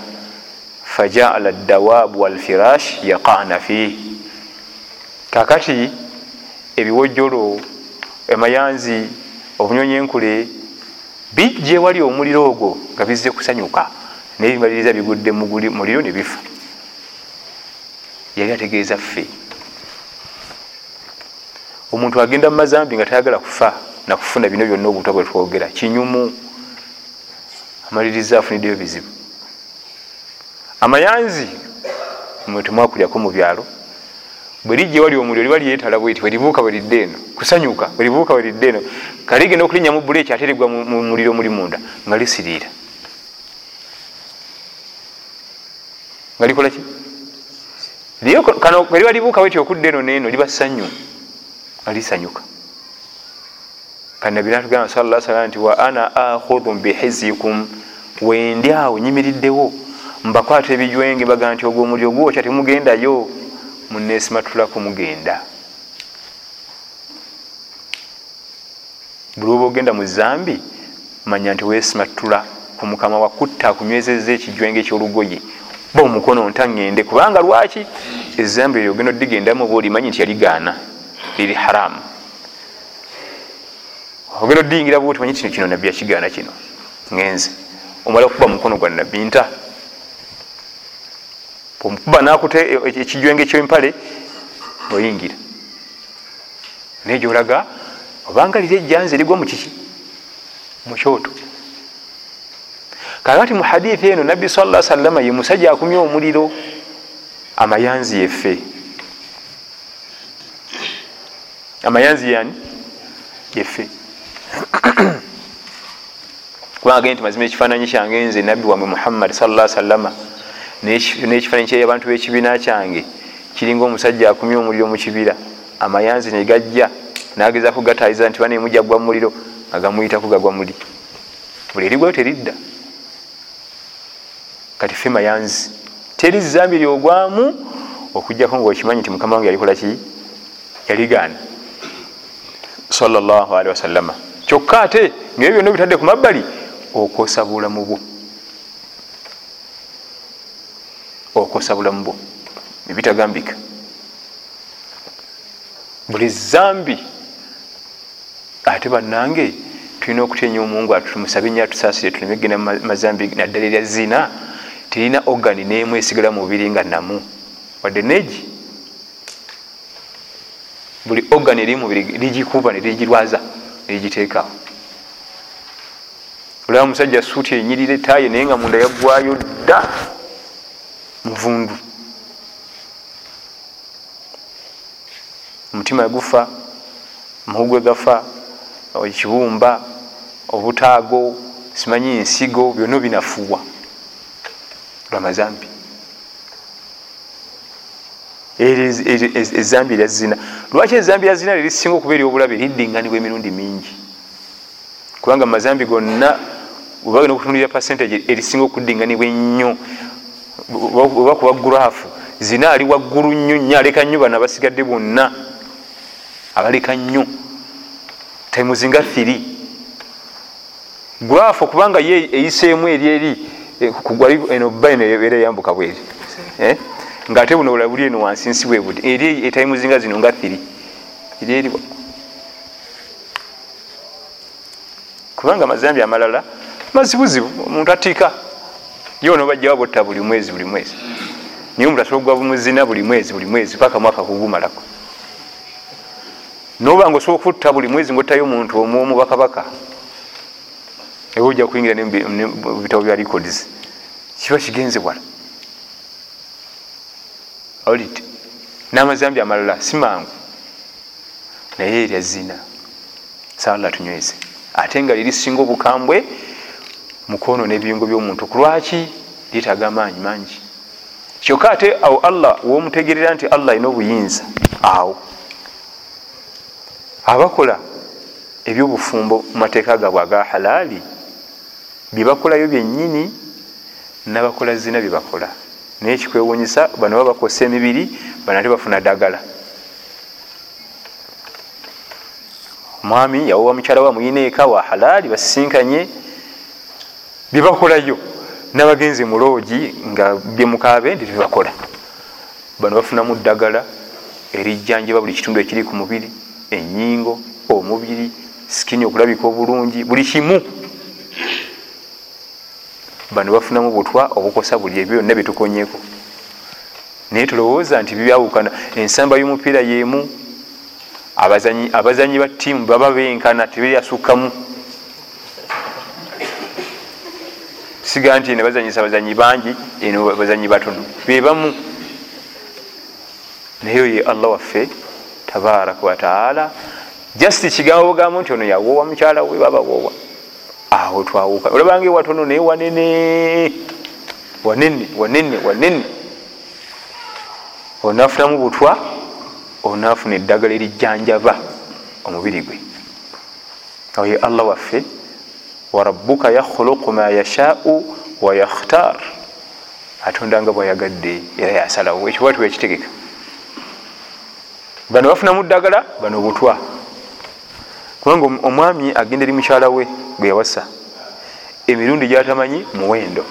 Fajaala dawabu walfirash yaqana fih kakati ebiwojjolo emayanzi obunyonyi enkule bijja ewali omuliro ogwo nga bizze kusanyuka naye bimaliriza bigudde muliro ne bifa. Yali ategeeza ffe. Omuntu agenda mu mazambi nga tayagala kufa nakufuna bino byonna obutwa bwe twogera kinyumu. Amaliriza afuniddeyo bizibu. Amayanzi mwe temwakulyako mu byalo bwe lijja wali omuliro liba lyetala bweti bweribuuka bweridde eno kusanyuka bweribuuka bweridde eno. Kaligenda okulinnya mu buleeki ate rigwa mu muliro muli munda nga lisiriira. Nga likolaki kano eriba libuukawo ti okudda eno neeno liba ssanyu nga lisanyuka. Kanabi natugamba sala salam nti wa ana akhudhu bihizikum wendi awo nyimiriddewo. Mbakwata ebijwenge baga nti ogwo omuli ogwokya temugendayo muneesimatulaku mugenda. Buli oba ogenda mu zambi manya nti weesimatula ku mukama wakutta akunywezeza ekijwenge ekyolugoye ba omukono ntaŋŋende kubanga lwaki? Ezambi eryo ogenda odigendamu oba olimanyi nti yaligaana liri haramu. Ogenda odiyingira bwoti manyi kino kino nabbi yakigaana kino. Ŋenze omala okuba mukono gwa nabbi nta omukuba nakuta ekijwenge kyempale oyingira. Naye gyolaga obanga liri ejjanzi erigwa mukiki mukyoto kakati mu hadithi eno nabbi sala salama ye musajja akumya omuliro amayanzi yeffe. Amayanzi yani yeffe. Kubanga gee nti mazima ekifaananyi kyange nze nabbi wamwe muhammad sala salama n'ekifaananyi kye abantu b'ekibiina kyange. Kiringa omusajja akumya omuliro mu kibira amayanzi negajja nagezaku gatayiza nti banemujja gwa muliro nga gamuyitaku gagwa muli. Buli erigwayo teridda. Kati fe mayanzi teri zambi lyogwamu okujjako ngaokimanyi nti mukama wange yalikolaki yaligaana. Salllahalihi wasallama kyokka ate ngaebyo byonna bitadde ku mabbali okosa bulamu bwo okosa bulamu bwo. Ebitagambika buli zambi ate bannange tulina okutya nyo omungu atumusabe nyo atusaasire tuleme genda mazambi naddala erya zina terina ogani nemu esigala mubiri nga namu. Wadde neegi buli ogani eri mubiri ligikuba nerigirwaza nerigiteekawo olaba musajja suuti enyirira etaaye naye nga munda yaggwayo dda muvundu omutima gufa muhugwe gafa ekibumba obutaago simanyi ensigo byonna binafuwa. Lwamazambi ezambi lya zina lwaki ezambi lya zina lerisinga okuba eri obulabe liddinganibwa emirundi mingi? Kubanga mazambi gonna webagenda okutunulira percentage erisinga okuddinganibwa ennyo oba kuba graafu zina ali waggulu nnyo nnyo aleka nnyo bano abasigadde bonna. Abaleka nnyo. Taimuzinga thiri graafu okubanga ye eyiseemu eri eri kugwali eno bba eno ebeera eyambuka bweri nga ate buno olabuli eno wansi nsi bwe budi eri etaimuzinga zino nga thiri eri eri kubanga amazambi amalala mazibuzibu omuntu atika yona obajjawa botta buli mwezi buli mwezi. Naye omuntu asobola okugwa muzina buli mwezi buli mwezi paka mwaka kugumalako noba nga osobola okutta buli mwezi ngaottayo omuntu omwomu bakabaka eba ojja kuyingira mubitabo bya records kiba kigenze bwala olit n'amazambi amalala si mangu. Naye erya zina sala tunyweze ate nga lirisinga obukambwe mukono n'ebiyungo by'omuntu. Kulwaki litaga amaanyi mangi? Kyokka ate awo allah womutegerera nti allah alina obuyinza awo. Abakola ebyobufumbo mu mateeka gaabwe aga halaali byebakolayo byennyini nabakola zina byebakola naye kikwewunyisa bano ba bakosa emibiri bano ate bafuna ddagala. Omwami yawowa mukyala wa muyina eka wa halaali basisinkanye byebakolayo nabagenzi muloogi nga byemukabe ndi tebakola bano bafunamu ddagala erijjanjaba buli kitundu ekiri ku mubiri enyingo omubiri sikini okulabika obulungi buli kimu. Bano bafunamu butwa obukosa buli ebyo byonna byetukonyeko naye tulowooza nti bibyawukana ensamba y'omupiira yemu abazanyi ba ttiimu baba benkana teberyasukkamu siga nti eno bazanyisa abazanyi bangi eno bazanyi batono. Bebamu naye oye allah waffe tabaraka wataala just kigambo bugambo nti ono yawoowa mukyala we baba woowa. Awo twawuka. Olabanga ewatono naye wanene. Wanene wanene wanene. Onafunamu butwa onafuna eddagala erijjanjaba omubiri gwe. Oye allah waffe warabuka yakhuluqu ma yashau wayakhtar atonda nga bwayagadde era yasalawo. Ekiwatu yakitegeka. Bano bafunamu ddagala bano butwa. Kubanga omwami agenda eri mukyala we gwe yawasa. Emirundi gyatamanyi muwendo.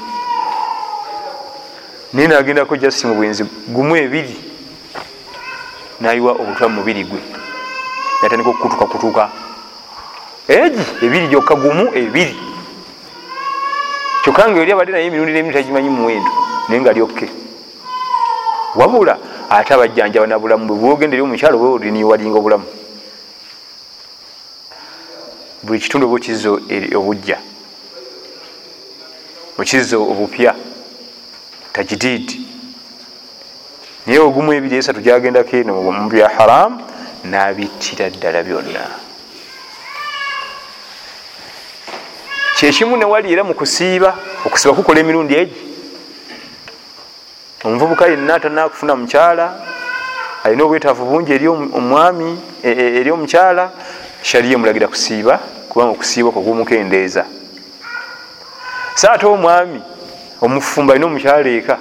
Naye nagendako jasi mu bwenzi gumu ebiri nayiwa obutwa mumubiri gwe. Natandika okukutuka kutuka egi ebiri gyokka gumu ebiri. Kyokka nga eri abadde naye emirundi nemiri tagimanyi muwendo naye nga lyokke wabula ate abajjanjaba nabulamu bwe bwogenda eri omukyalo bwe oliniwalinga obulamu. Buli kitundu oba okizza obujja okizza obupya tajdid naye ogumu ebiri esatu gyagendako eno mu bya haramu nabittira ddala byonna kyekimu newali era mu kusiiba okusiba kukola emirundi egi. Omuvubuka yenna atanakufuna mukyala alina obwetaavu bungi eri omwami e, e, eri omukyala shariya emulagira kusiiba kubanga okusiiba kogumukendeeza sa ate omwami omufumba alina omukyala eka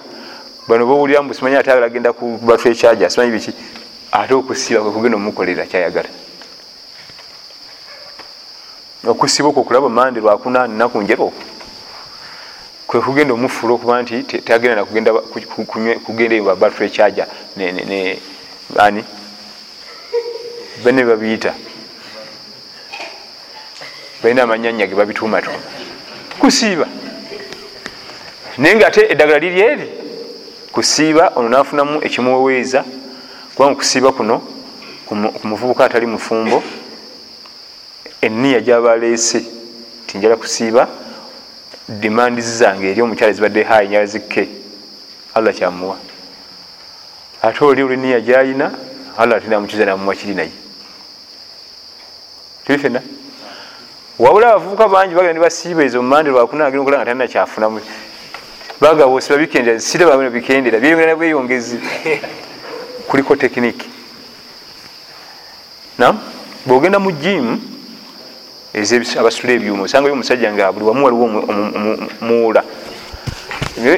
bano bowulira mbu simanyi ate agenda kubatw ekyaja simanyi biki ate okusiiba kwekugenda omukolera kyayagala okusiiba okwo okulaba mande lwakuna nnaku njero okwo kwekugenda omufuula okuba nti tagenda nakugenda eyo babatw ekyaja ani? Bane babiyita. Balina amanyanya ge babituumatuma kusiiba. Naye nga ate eddagala liri eri kusiiba ono nafunamu ekimuweweeza kubanga kusiiba kuno ku muvubuka atali mufumbo eniya gyabaleese tinjala kusiiba demandizi zange eri omukyala zibadde hayi nyala zikke allah kyamuwa. Ate oli oliniya gyayina allah ate namukiza namuwa kiri naye. Tuli fena wabula abavubuka bangi bagenda nibasiiba ezo mumande lwakuna agenda okulanga talina kyafunamu. Bagaba osiba bikendera sire babino bikendera byeyongera bweyongezi. Kuliko tekiniki nam bwogenda mu jimu abasitula ebyuma. Osangayo omusajja nga buli wamu waliwo muwula.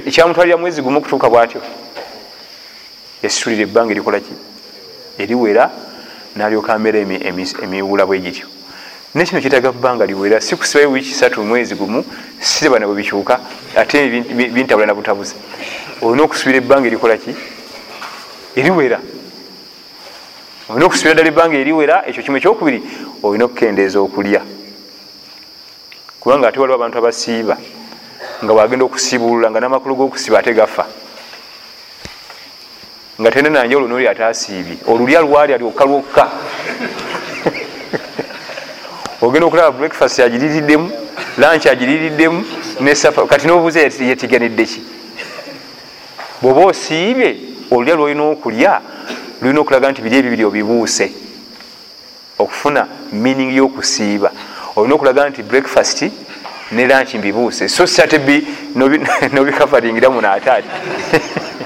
Ekyamutwalira mwezi gumu okutuuka bwatyo yasitulira ebbanga erikolaki eriwera nalyoka mbeera emiwula bwe gityo. Nekino kitaga bbanga liwera. Si kusibayo wiiki satu mwezi gumu sirebana bwe bikyuka ate bintabula na butabuzi. Olina okusubira ebbanga erikolaki eriwera. Olina okusubira ddala ebbanga eriwera ekyo kimu ekyokubiri olina okukendeeza okulya kubanga ate waliwo abantu abasiiba nga wagenda okusiibulula nga namakulu gokusiba ate gafa. Nga tena nanje olwo noli ate asiibye. Olulya lwali alyokka lwokka. Ogenda okulaba breakfast agiririddemu lanch agiririddemu nesafa kati nobuuza yetiganidde ki? Bwoba osiibye olulya lwolina okulya lulina okulaga nti biri ebibiri obibuuse. Okufuna meaning yokusiiba olina okulaga nti breakfast ne lanch mbibuuse. So sate nobikavaringira munaataati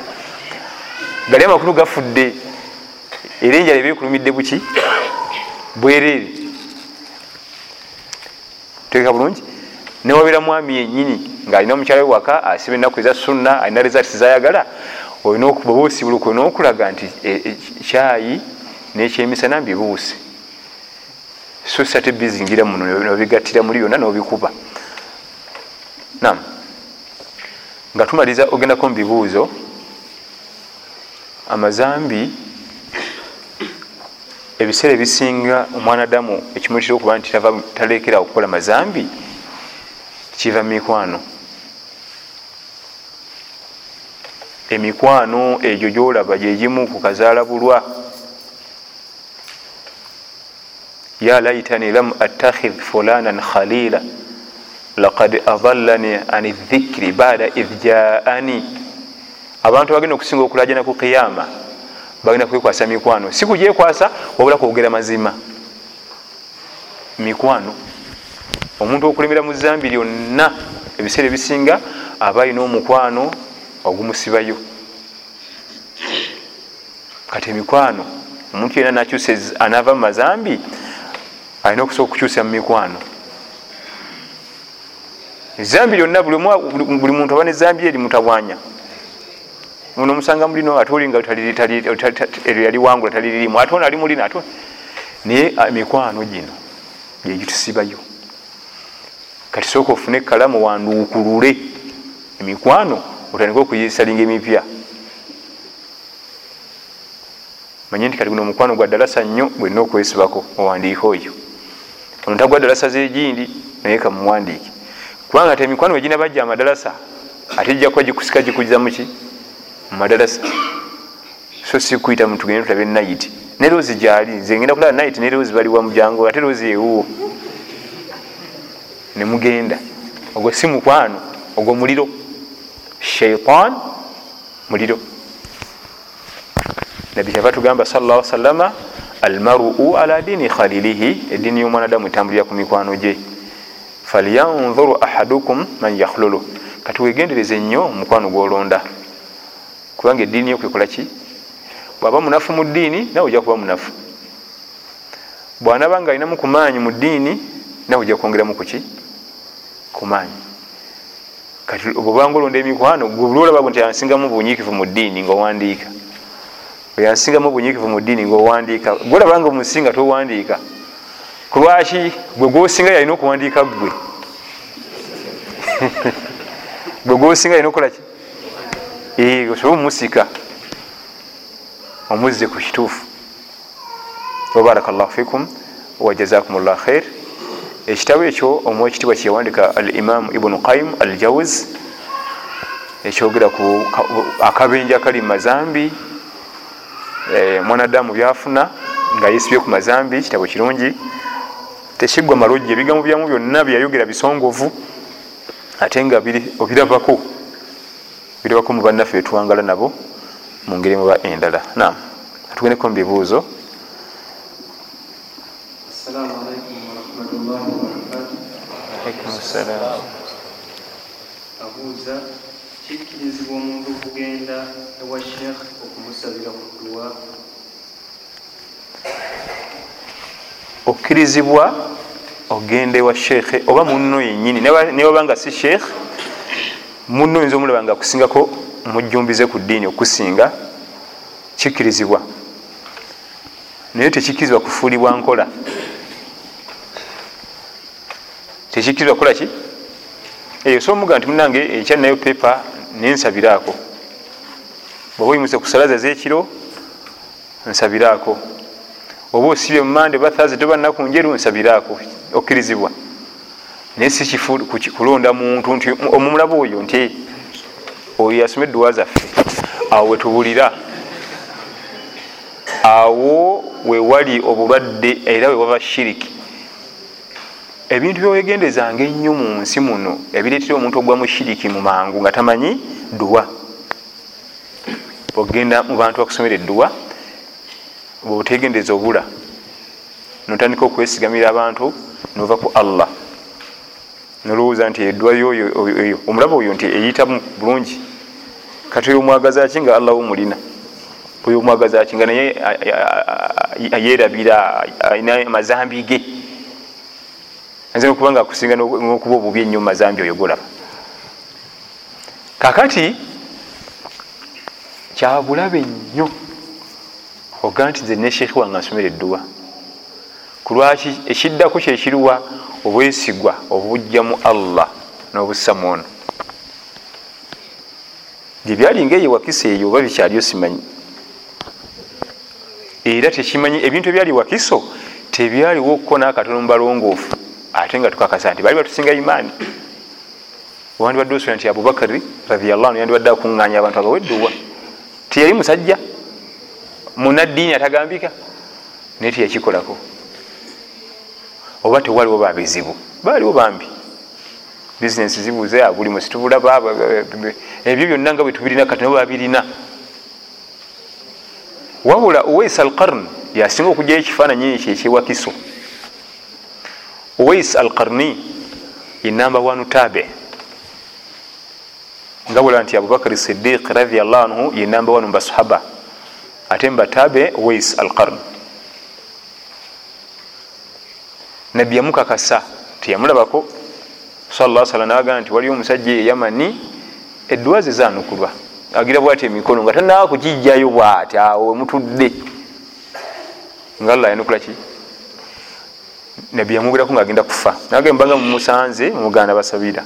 gali amakulu gafudde era enjala ebekulumidde buki? Bwereere. Tegeka bulungi. Newabira mwami yenyini ngaalina omukyala we waka asiba enaku eza sunna alina result zayagala bwoba osibuluka olina okulaga nti kyayi nekyemisana mbibuuse so sate bizingira muno nobigatira muli byonna nobikuba. Nam nga tumaliza ogendako mubibuuzo amazambi ebiseera ebisinga omwanadamu ekimutira okuba nti talekera okukola mazambi kiva mikwano. Emikwano egyo gyolaba gyegimu ku kazaala bulwa ya laitani lam attakhidh fulanan khalila lakad adallani an dhikri bada idh jaani abantu bagenda okusinga okulajana ku qiyama bagenda kwekwasa mikwano. Si kugyekwasa wabula kwogera mazima. Mikwano omuntu okulemera mu zambi lyonna ebiseera ebisinga aba alina omukwano ogumusibayo. Kati emikwano omuntu yena nakyusa anaava mu mazambi alina okusobola okukyusa mu mikwano. Ezambi lyonna buli muntu aba nezambi eri mutabwanya. Ono omusanga mulino ate oli nga yali wangula taliririmu ate ono ali mulino ate naye emikwano gino gyegitusibayo kati sooka ofune ekalamu wanduukulule. Emikwano otandike okuyisalinga emipya. Manye nti kati guno omukwano gwa ddalasa nnyo bwenna okwesibako owandiike oyo ono ntagwa ddalasa zegindi naye kamuwandiike. Kubanga te emikwano wegina bajja amadalasa ate jjakuba gikusika gikujiza muki mumadalasa so sikuyita mutugende tulabe nayiti ne rozi gyali nze ngenda kulaba nayiti ne rozi baliwa mujangu ate rozi ewuwo nemugenda ogwo si mukwano ogwo muliro. Shaitan muliro. Nabi kyava tugamba salla salama almaruu ala dini khalilihi ediini y'omwanadamu etambulira ku mikwano gye. Falyanzuru ahadukum man yakhlulu. Kati wegendereze nnyo omukwano gwolonda. Kubanga ediini yo kwekola ki? Bwaba munafu mu ddiini nawe ojja kuba munafu. Bwanaba nga alinamu ku maanyi mu ddiini nawe ojja kwongeramu kuki ku maanyi. Kati obwobanga olonda emikwano gwololaba nti ansingamu bunyiikivu mu ddiini ngaowandiika oyansingamu bunyiikivu mu ddiini ngaowandiika gwolabanga omusinga towandiika kulwaki gwe gwosinga yalina okuwandiika gwe gwe gwosinga yalina okukolaki osobola omusika omuzze ku kituufu. Wabaraka llahu fikum wajazakum llah khair ekitabo ekyo omwekitibwa kyewandika al imamu ibunu qaim al jawz ekyogera ku akabenje akali mumazambi mwanadamu byafuna nga yesibye ku mazambi kitabo kirungi. Tekigwa malojja ebigambo byamu byonna byeyayogera bisongovu ate nga obirabako birabako mu bannaffe betuwangala nabo mu ngeri muba endala. Nam atugendeko mu bibuuzo. Abuuza kikkirizibwa omuntu okugenda ewa sheekh okumusabira ku dduwa. Okkirizibwa ogenda ewa sheekhe oba munno yenyini newaba nga si sheekh munno oyinza omulaba nga akusingako mujumbize ku ddiini okusinga kikkirizibwa. Naye tekikkirizibwa kufuulibwa nkola. Tekikkirizibwa kukola ki? Eyo so omuga nti munange ekyalinayo pepa nensabiraako bwaba oyimuse kusalaza zekiro nsabiraako oba osibye mumande bathaze tobanaku njeru nsabiraako okkirizibwa. Naye si kulonda muntu nti omumulaba oyo nti oyo yasoma edduwa zaffe. Awo wetubulira awo wewali obulwadde era wewaba shiriki ebintu byewegendezanga ennyo mu nsi muno ebireetera omuntu ogwa mu shiriki mu mangu nga tamanyi dduwa ogenda mu bantu bakusomera edduwa bwotegendeza obula notandika okwesigamira abantu nova ku allah nolowooza nti edwayo oyo omulaba oyo nti eyitamu bulungi kati oyo omwagaza ki nga allah womulina oyo omwagaza ki nga naye yerabira alina amazambi ge ayinza okuba nga akusinga nokuba obubi ennyo mumazambi oyo golaba kakati kyabulabe nnyo oga nti nze ne sheekhi wange nsomera edduwa. Kulwaki ekiddako kyekiruwa obwesigwa obujja mu allah n'obussa mu ono. Gyebyalinga eyo wakisa eyo oba bikyaliyo simanyi. Era tekimanyi ebintu ebyali wakiso tebyaliwo okuko nakatono mubalongoofu ate nga tukakasa nti bali batusinga imaani. Wandibadde osola nti abubakari radiallahu anu yandibadde akuŋŋanya abantu abawedduwa tiyali musajja munaddiini atagambika naye teyakikolako oba tewaliwo babizibu baaliwo bambi. Bizinesi zibuze buli musitubula ebyo byonna nga bwetubirina kati nabo babirina. Wabula owais al qarn yasinga okugyayo ekifaananyi ekyo ekyewakiso owais al qarni yenamba wanu tabe nga bula nti abubakari sidiq radiallahu anhu yenamba wanu mubasahaba ate mbatabe wais al qarn nabbi yamukakasa tiyamulabako sala salam nagamba nti waliwo omusajja eyamani edduwa ze zanukulwa agira bwati emikono nga tanaa kukijjayo bwati awo wemutudde nga allah yanukula ki nabbi yamwogeraku nga agenda kufa. Nage mbanga mumusanze mumuganda basabira.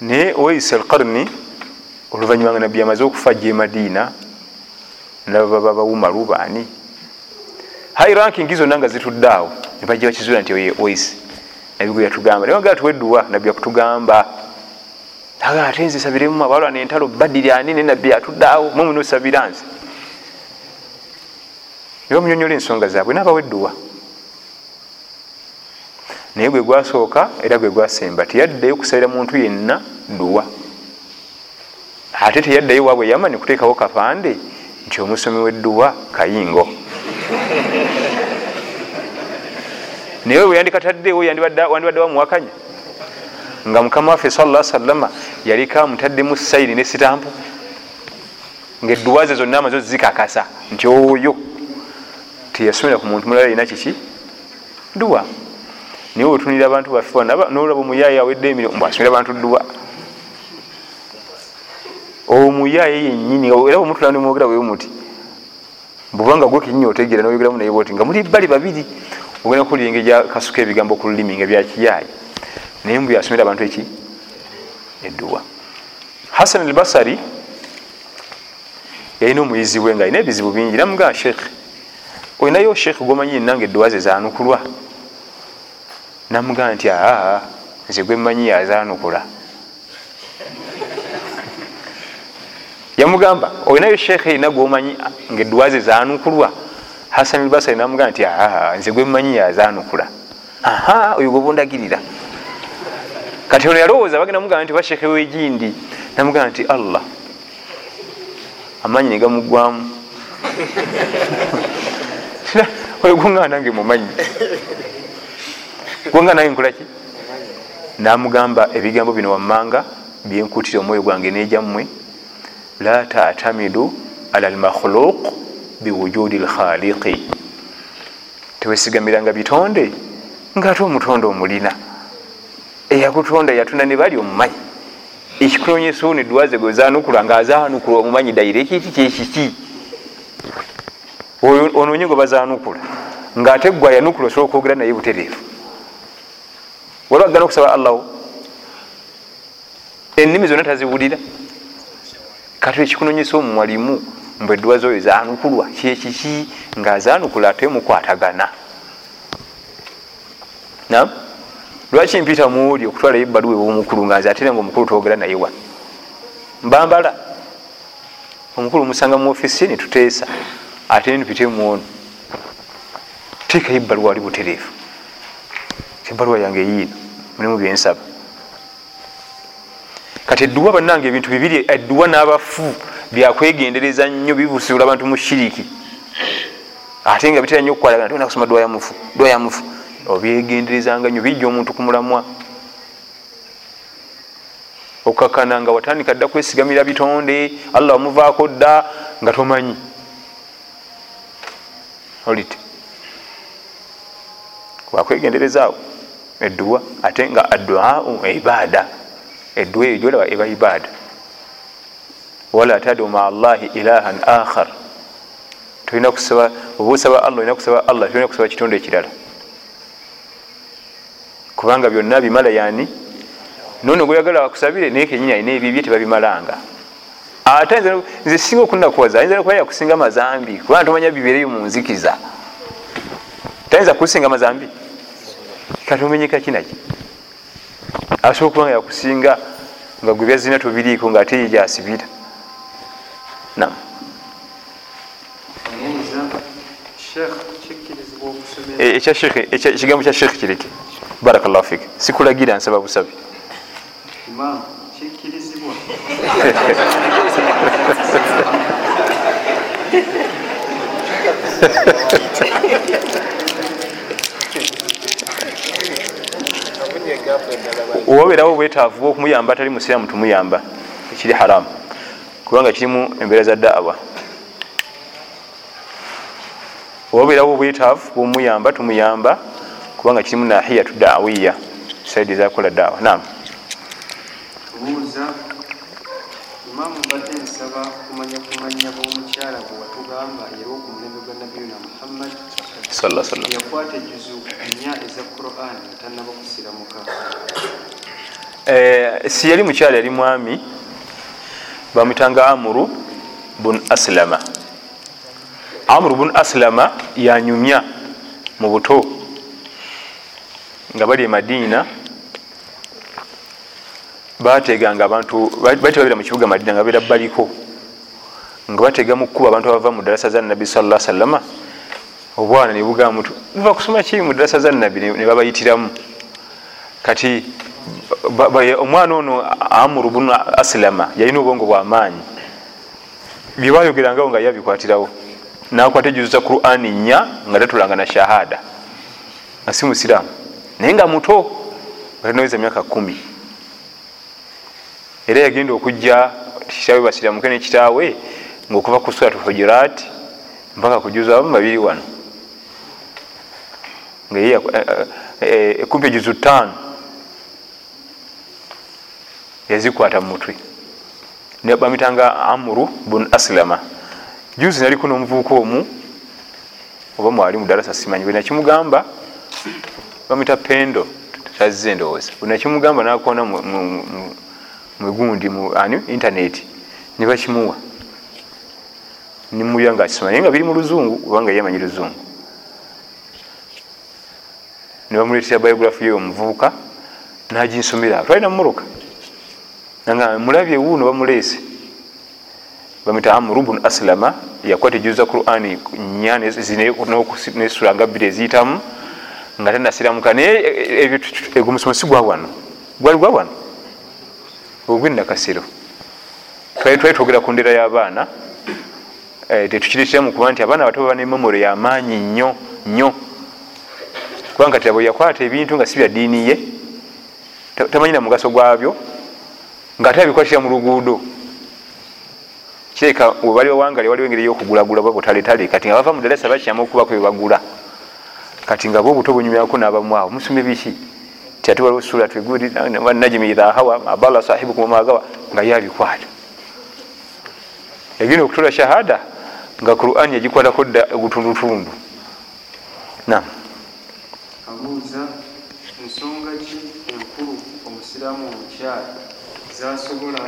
Naye owaisa alqarni oluvanyuma nga nabbi yamaze okufa ajja emadiina nababa bawuma lubaani hai ranking zonna nga zitudde awo nebajja bakizula nti oye owaisi. Nabbi gwe yatugamba naye wagaa tuwedduwa nabbi yakutugamba. Aga ate nze sabiremu abalwana entalo badiri ani ne nabbi atudde awo mwe munosabira nze nebamunyonyola ensonga zaabwe nabawedduwa naye gwe gwasooka era gwe gwasemba teyaddeyo kusabira muntu yenna duwa ate teyaddayo waabwe yamani kuteekawo kapande nti omusomi wedduwa kayingo. Naye bwe yandikataddewo wandibadde wamuwakanya nga mukama waffe sala salama yaliko amutaddemu sayiri ne sitampu. Ngaedduwa ze zonna amaze zikakasa nti oyo teyasomera ku muntu mulala alina kiki? Duwa naye wetunira abantu baffe nolaba omuyaayi awedde emirimu mbwasomera abantu duwa omuyaayi yenyini era bwemutula nimwogera bwe muti bubanga gwe kenyini otegeera noyogeramu naye boti nga muli bali babiri ogenda kuwulira engeri gyakasuka ebigambo ku lulimi nga byakiyaayi naye mbu yasomera abantu eki? Edduwa. Hasan al basari yalina omuyizi we nga alina ebizibu bingi namugaa sheekh olinayo sheekh gomanyi nange edduwa ze zanukulwa namugaa nti aa nze gwe mmanyi yazanukula yamugamba olinayo sheekh erina gomanyi nga edduwa ze zanukulwa hasan al basari namugaa nti aa nze gwe mmanyi yazanukula aha oyo gwe bondagirira kati ono yalowooza bagenda mugamba nti bashekhe wegindi namugamba nti allah amanyi negamugwamu oyo gwonga nange mumanyi. Gwonga nange nkolaki namugamba ebigambo bino wammanga byenkutira omwoyo gwange nejammwe la tatamidu ala lmakhluq biwujudi lkhaliqi tewesigamiranga bitonde ngaate omutonde omulina. Eyakutonda yatonda ne bali omumanyi. Ekikunonyesawo nedwaze gwe zanukula nga azanukula omumanyi dayire ekiti kyekiki ononye gwe bazanukula. Ngaate gwe yanukula osobola okwogera naye butereevu. Waliwo agana okusaba allahu? Ennimi zonna taziwulira. Kati ekikunonyesa omumwalimu mbwe edduwa zoyo zanukulwa kyekiki ngaazanukula ate mukwatagana? Nam lwaki mpita muoli okutwalayo ebbaluwa ewomukulu nga nze atera nga omukulu twogera naye wa? Mbambala. Omukulu musanga mu ofisi netuteesa ate nipite muono teekayo ebbaluwa ali butereevu. Ebbaluwa yange eyiino mulimu byensaba kati edduwa bannanga ebintu bibiri edduwa n'abafu byakwegendereza nnyo bibusibula abantu mu shiriki. Ate nga bitera nnyo okukwatagana tolina kusoma dwa yamufu dwa yamufu obyegenderezanga nyo bijja omuntu ku mulamwa. Okakana nga watandika dda kwesigamira bitonde allah wamuvaako dda nga tomanyi olite wakwegenderezaawo edduwa ate nga adduau ibada edduwa eyo gyolaba eba ibada wala tadu maa allahi ilahan akhar. Tolina kusaba oba osaba allah olina kusaba allah tolina kusaba kitonde ekirala. Kubanga byonna bimala yani nono gweyagala wakusabire naye kenyini alina ebibye tebabimalanga ate nze singa okunakuwaza ayinza nokuba yakusinga mazambi kubanga tomanya bibeereyo mu nzikiza. Tayinza kusinga mazambi kati omenyeka kinaki asobola okuba nga yakusinga nga gwe byazina tobiriiko nga ate ye gyasibira. Nam ekigambo kya sheekh kireke. Barakallahu fik. Sikulagira nsaba busabi owabeerawo obwetaavu bwokumuyamba atali musiraamu tumuyamba ekiri haramu kubanga kirimu embeera za daawa obabeerawo obwetaavu bwomuyamba tumuyamba kubanga kirimu nahiyatu dawiya saidi ezakola daawa. Nam imaamu mbadde nsaba kumanya kumanya b'omukyala bwe watugamba era ku mulembe gwa nabiyuna muhammad yakwata ejuzu nnya eza quran nga tannaba kusiramuka Eh, si yali mukyala yali mwami. Bamwitanga amuru bun aslama. Amuru bun aslama yanyumya mu buto nga bali e madiina bateganga abantu bali tebabira mu kibuga madiina nga babeera baliko nga batega mu kkuba abantu abava mu darasa za nabbi sala sallama obwana ne bugamba mutu muva kusoma ki mu darasa za nabbi ne babayitiramu. Kati omwana ono amuru bunu asilama yalina obwongo bwamaanyi byebayogerangawo nga yabikwatirawo nakwata ejuzu za qurani nnya nga tatulanga na shahada. Nga si musiraamu. Naye nga muto nga tanaweza myaka kumi era yagenda okujja kitaawe basiramuke nekitaawe ngaokuva ku surat hujurat mpaka kujuzu abamu babiri wano. Nga ye ekumpi ejuzu ttaano yazikwata mumutwe bamitanga amuru bun aslama. Juzi naliko nomuvuuka omu oba mwali mudarasa simanyi bwe nakimugamba bamita pendo tazze ndowooza bwe nakimugamba nakona mwegundi mu ani intaneti nebakimuwa nimuya nga akisoma naye nga biri mu luzungu obanga yemanyi luzungu. Nebamuletera biography yomuvuuka naginsomera twalina mumuruka nga mulabye wuuno bamuleese bamita amuru bun aslama yakwata ejuza qurani nya nesula nga bbiri eziyitamu nga tanasiramuka naye egwo musomo si gwa wano. Gwali gwa wano ogwenakasiro twali twali twogera ku ndera y'abaana tetukireteramu kuba nti abaana bato baba nememore yamaanyi nnyo nnyo. Kubanga tirabo yakwata ebintu nga si bya diini ye tamanyina mugaso gwabyo ngaate abikwatira mu luguudo. Kireka webali wawangale waliwo engeri yokugulagula ba butaletale kati nga bava mu darasa bakyama okubako bebagula kati nga bo obuto bunyumyako nabamwawo musome biki ate waliwo sura najimi idha hawa abala sahibukum wamagawa nga yabikwata yagenda okutola shahada nga quran yagikwatako dda obutundutundu. Nam abuuza ensonga ki enkulu omusiraamu omukyala zasobola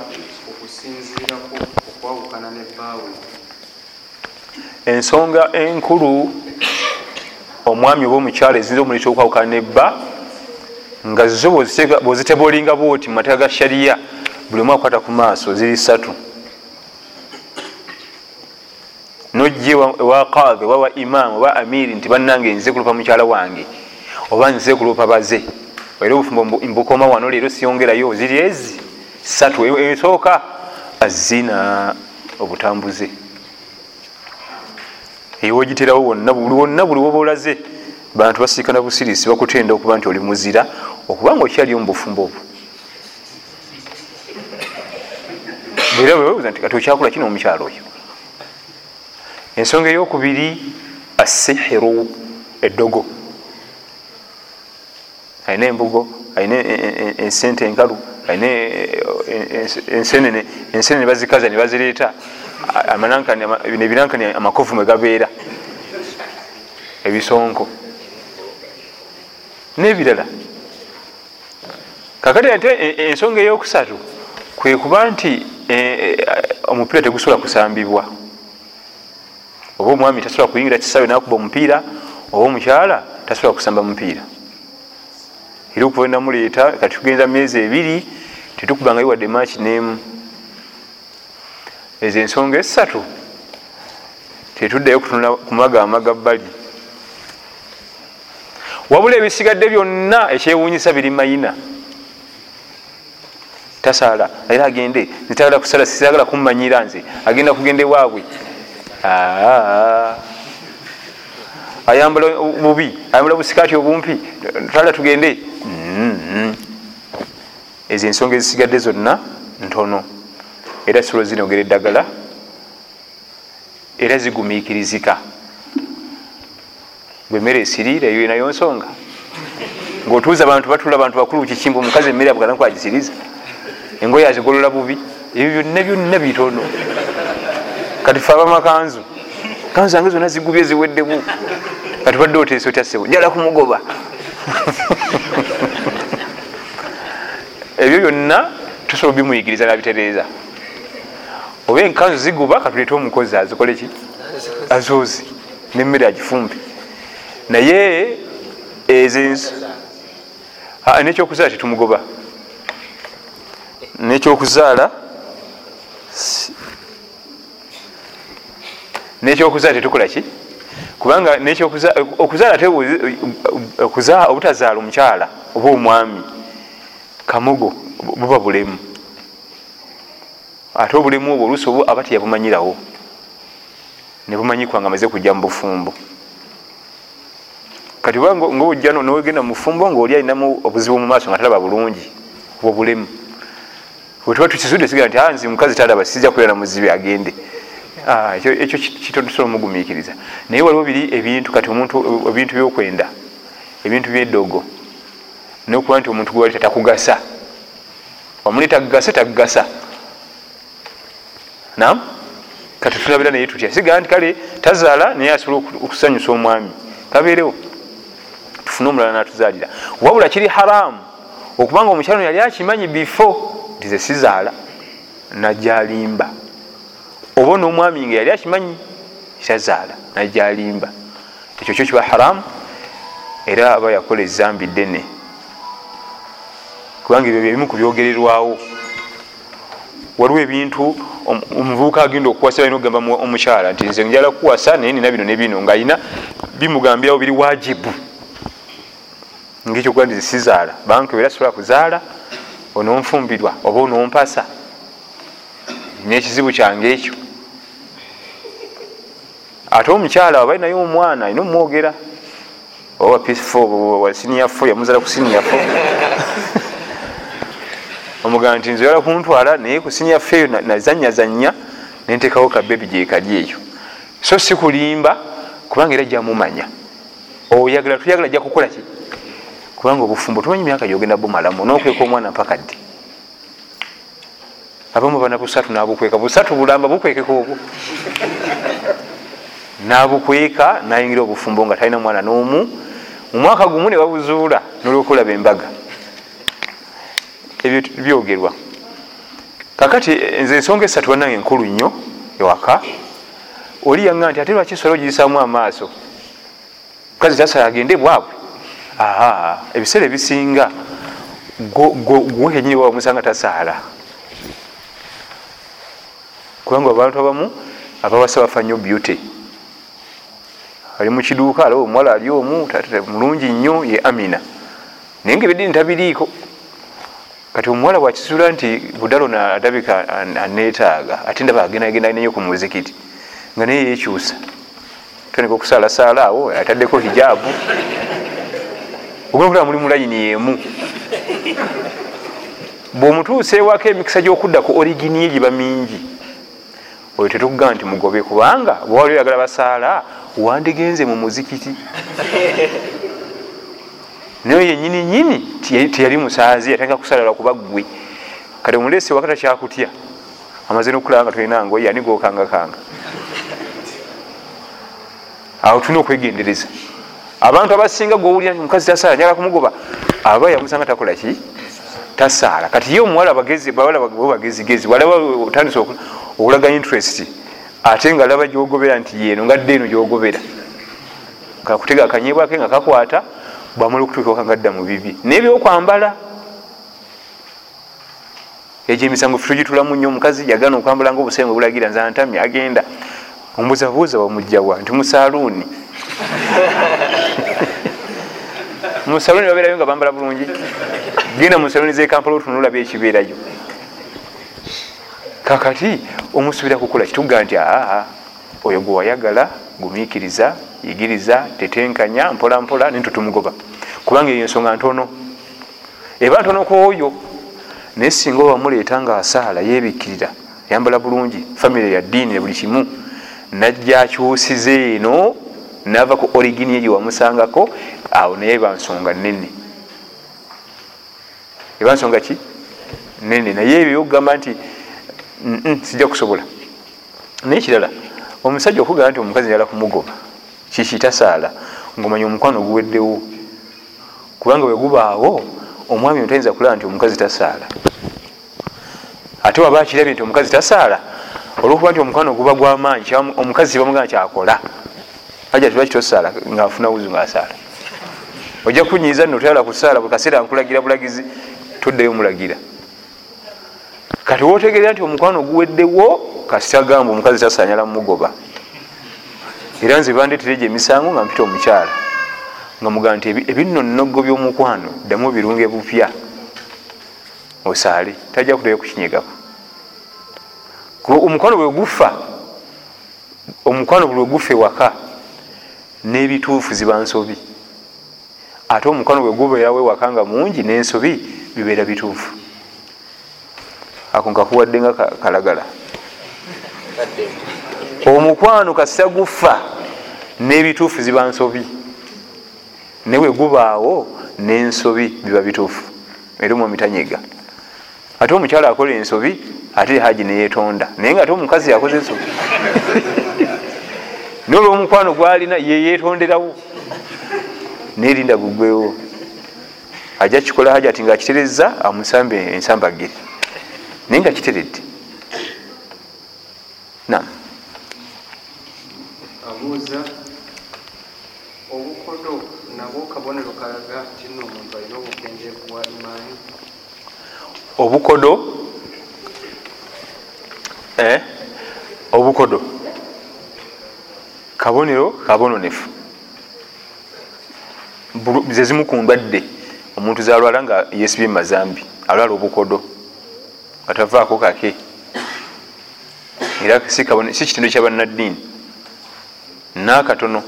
okusinziirako okwawukana ne bbaawe? Ensonga enkulu omwami oba omukyala eziyinza omuleeta okwawukana nebba nga zo bwoziteba olinga bwoti mu mateeka ga shariya buli omu akwata ku maaso ziri satu nojje ewa kaadhi oba wa imaamu oba amiri nti bannange nze kulupa mukyala wange oba nze kulupa baze. Era obufumbo mbukoma wano leero siyongerayo ziri ezi satu esooka azina obutambuze. Ewogiterawo wonna buli wonna buli woba olaze bantu basiikana busirisi bakutenda okuba nti oli muzira okubanga okyali omu bufumbo obwo. Era wewebuza nti kati okyakula kino omukyalo oyo? Ensonga eyokubiri asihiru eddogo. Alina embugo alina ensente enkalu alina ensenene ensenene bazikaza nebazireeta nebirankani amakofu mwegabeera ebisonko. Nebirala kakati ate ensonga eyokusatu kwe kuba nti omupiira tegusobola kusambibwa. Oba omwami tasobola kuyingira kisawe nakuba omupiira oba omukyala tasobola kusamba mupiira. Era okuva enamuleeta kati tugenza myezi ebiri tetukubangayo wadde maaki nemu. Ezo ensonga esatu tetuddayo kutunula kumaga amaga bbali. Wabula ebisigadde byonna ekyewunyisa biri mayina tasaala. Era agende nitagala kusala sisagala kumumanyira nze. Agenda kugenda ewaabwe ayambala bubi ayambala busikaati obumpi. Tala tugende. Ezo ensonga ezisigadde zonna ntono. Era solo zinogera eddagala. Era zigumiikirizika. Gwemmere esiriire eyo nayo nsonga. Ngaotuuza abantu batula abantu bakulu kikimba omukazi emmere abugana kwagisiriza engoye azigolola bubi. Ebyo byonna byonna bitono. Kati fe abamakanzu kanzu zange zonna zigubye ziweddemu kati badde oteesa otyasebo njala kumugoba. Ebyo byonna tusobola bimuyigiriza nabitereeza. Oba enkanzu ziguba katulete omukozi azikole ki? Azoozi nemmere agifumbe. Naye ezensi nekyokuzaala tetumugoba nekyokuzaala nekyokuzaala tetukola ki? Kubanga okuzaala obutazaala omukyala oba omwami kamugo buba bulemu. Ate obulemu obwo oluusi obwo aba teyabumanyirawo. Nebumanyikwa nga amaze kujja mu bufumbo. Kati oba ngaojja nowegenda mufumbo ngaoli alinamu obuzibu mu maaso nga talaba bulungi obwo bulemu wetuba tukisudde siga nti nzi mukazi talaba sijja kulera muzibi agende. Ekyo kitosobola omugumiikiriza. Naye waliwo biri ebintu kati omuntu ebintu byokwenda ebintu byeddogo nokuba nti omuntu gwewali tatakugasa. Omuli takugase takugasa nam kati tulabira naye tutya? Siga nti kale tazaala naye asobola okusanyusa omwami. Kabeerewo tufune omulala natuzaalira. Wabula kiri haramu. Okubanga omukyalo yali akimanyi bifo nti ze sizaala najalimba. Oba nomwami nga yali akimanyi kitazaala najalimba. Ekyo kyo kiba haramu era aba yakola ezambi ddene. Kubanga ebyo byebimu kubyogererwawo waliwo ebintu omuvubuka agenda okuwasa alina okugamba omukyala nti nze njala kuwasa naye nina bino nebino nga alina bimugambirawo biri wajibu ngaekyokuba nti sizaala. Banka era sobola kuzaala ononfumbirwa oba onompasa nekizibu kyange ekyo. Ate omukyala aba alinayo omwana alina omwogera oba pfo wasiniyafo yamuzala ku siniyafo omugamba nti nzoyala kuntwala naye ku siniyafo eyo nazanyazanya nentekawo kabebi gyekali eyo. So si kulimba kubanga era jamumanya oyagala tuyagala ajja kukola ki kubanga obufumbo tumanyi myaka gyogenda bumalamu nokweka omwana mpaka ddi? Abamu bana busatu nabukweka busatu bulamba bukwekeka obwo. Nabukweka nayingira obufumbo nga talina mwana n'omu. Mumwaka gumu nebabuzuula nolwokulaba embaga. Ebyo byogerwa. Kakati nze ensonga esatu wanange enkulu nnyo ewaka oli yanga nti ate lwaki sola ogiyisamu amaaso? Kazi tasala agende bwabwe ebiseera ebisinga gwe kenyini wamusanga tasaala. Kubanga abantu abamu abawasa bafa nnyo beauty. Ali mukiduuka alaba omuwala ali omu mulungi nnyo ye amina. Naye nga ebyedini tabiriiko. Kati omuwala bwakisula nti budalo nadabika aneetaaga ate ndaba agendagenda neyo ku muzikiti nga naye yekyusa tandika okusalasaala awo ataddeko hijabu ogenda muli mulayini yemu bwomutuusa ewako emikisa gyokudda ku origini ye giba mingi. Oyo tetukugamba nti mugobe kubanga bwali oyagala basaala wandigenze mu muzikiti. Naye yenyini nyini teyali musaazi yatandika kusalala kuba ggwe kati omulesi wakata kyakutya amaze nokulaba nga tolina ngoye ani gokangakanga awo tulina okwegendereza abantu abasinga gwowulira nti mukazi tasaala njala kumugoba aba yamusanga takola ki? Tasaala. Kati ye omuwala bagezigezi walaba otandisa okulaga interest ate nga laba gyogobera nti yeno ngadde eno gyogobera. Kakutega akanyebwake nga kakwata bwamala okutuuka ngadda mu bibi. Nebyokwambala egyo emisango fe tugitulamu nnyo. Omukazi yagana okwambala nga obusenge bulagira nzantami agenda. Ombuzabuuza wamugjawa nti musaluuni musaluni babeerayo nga bambala bulungi genda musaluni zekampala otunulabe ekibeerayo. Kakati omusubira kukola kituga nti aa oyo gwe wayagala gumiikiriza yigiriza tetenkanya mpola mpola nentutumugoba kubanga eyo ensonga ntono. Eba ntono kwoyo naye singa obamuleeta nga asaala yebikkirira yambala bulungi famiry ya ddiini ne buli kimu najja akyusiza eno nava ku origini eyo wamusangako awo naye bansonga nene ebansonga ki? Nene naye ebyo okugamba nti sijja kusobola. Naye kirala omusajja okugamba nti omukazi yala kumugoba kikitasaala ngaomanya omukwano oguweddewo kubanga wegubaawo omwami otayinza kulaba nti omukazi tasaala. Ate waba kirabye nti omukazi tasaala olwokuba nti omukwano guba gwamaanyi omukazi bamugamba kyakola. Aja tiba kitosaala ngaafuna wuzu ngaasaala ojja kunyiza nno toyala kusaala bwekaseera nkulagira bulagizi toddayo mulagira. Kati wotegerera nti omukwano guweddewo kasitagamba omukazi tasanyala mumugoba era nze bandetera egyo emisango nga mpita omukyala nga mugamba nti ebinnonogo byomukwano ddamu birunge bupya osaale tajja kutayo kukinyegako. Omukwano bwe gufa omukwano buli wegufa ewaka n'ebituufu ziba nsobi ate omukwano bwe gubeerawo ewaka nga mungi n'ensobi bibeera bituufu. Ako nkakuwadde nga kalagala. Omukwano kasita gufa n'ebituufu ziba nsobi. Naye wegubaawo n'ensobi biba bituufu. Era omwamitanyega ate omukyala akola ensobi ate haji neyetonda naye nga ate omukazi yakoze ensobi. Naye olwomukwano gwalina yeyetonderawo nerinda gugwewo ajja kikola haji ati nga akitereza amusambe ensambagire naye nga kiteredde. Nam abuuza obukodo nabwo kabonero kalaga nti nno omuntu alina obukendeefu bwa imaani obukodo? Eh? obukodo. Kabonero kabononefu zezimu ku ndwadde omuntu zalwala nga yesibye mumazambi alwala obukodo nga tavaako kake. Era si kitendo kyabannaddiini nakatono.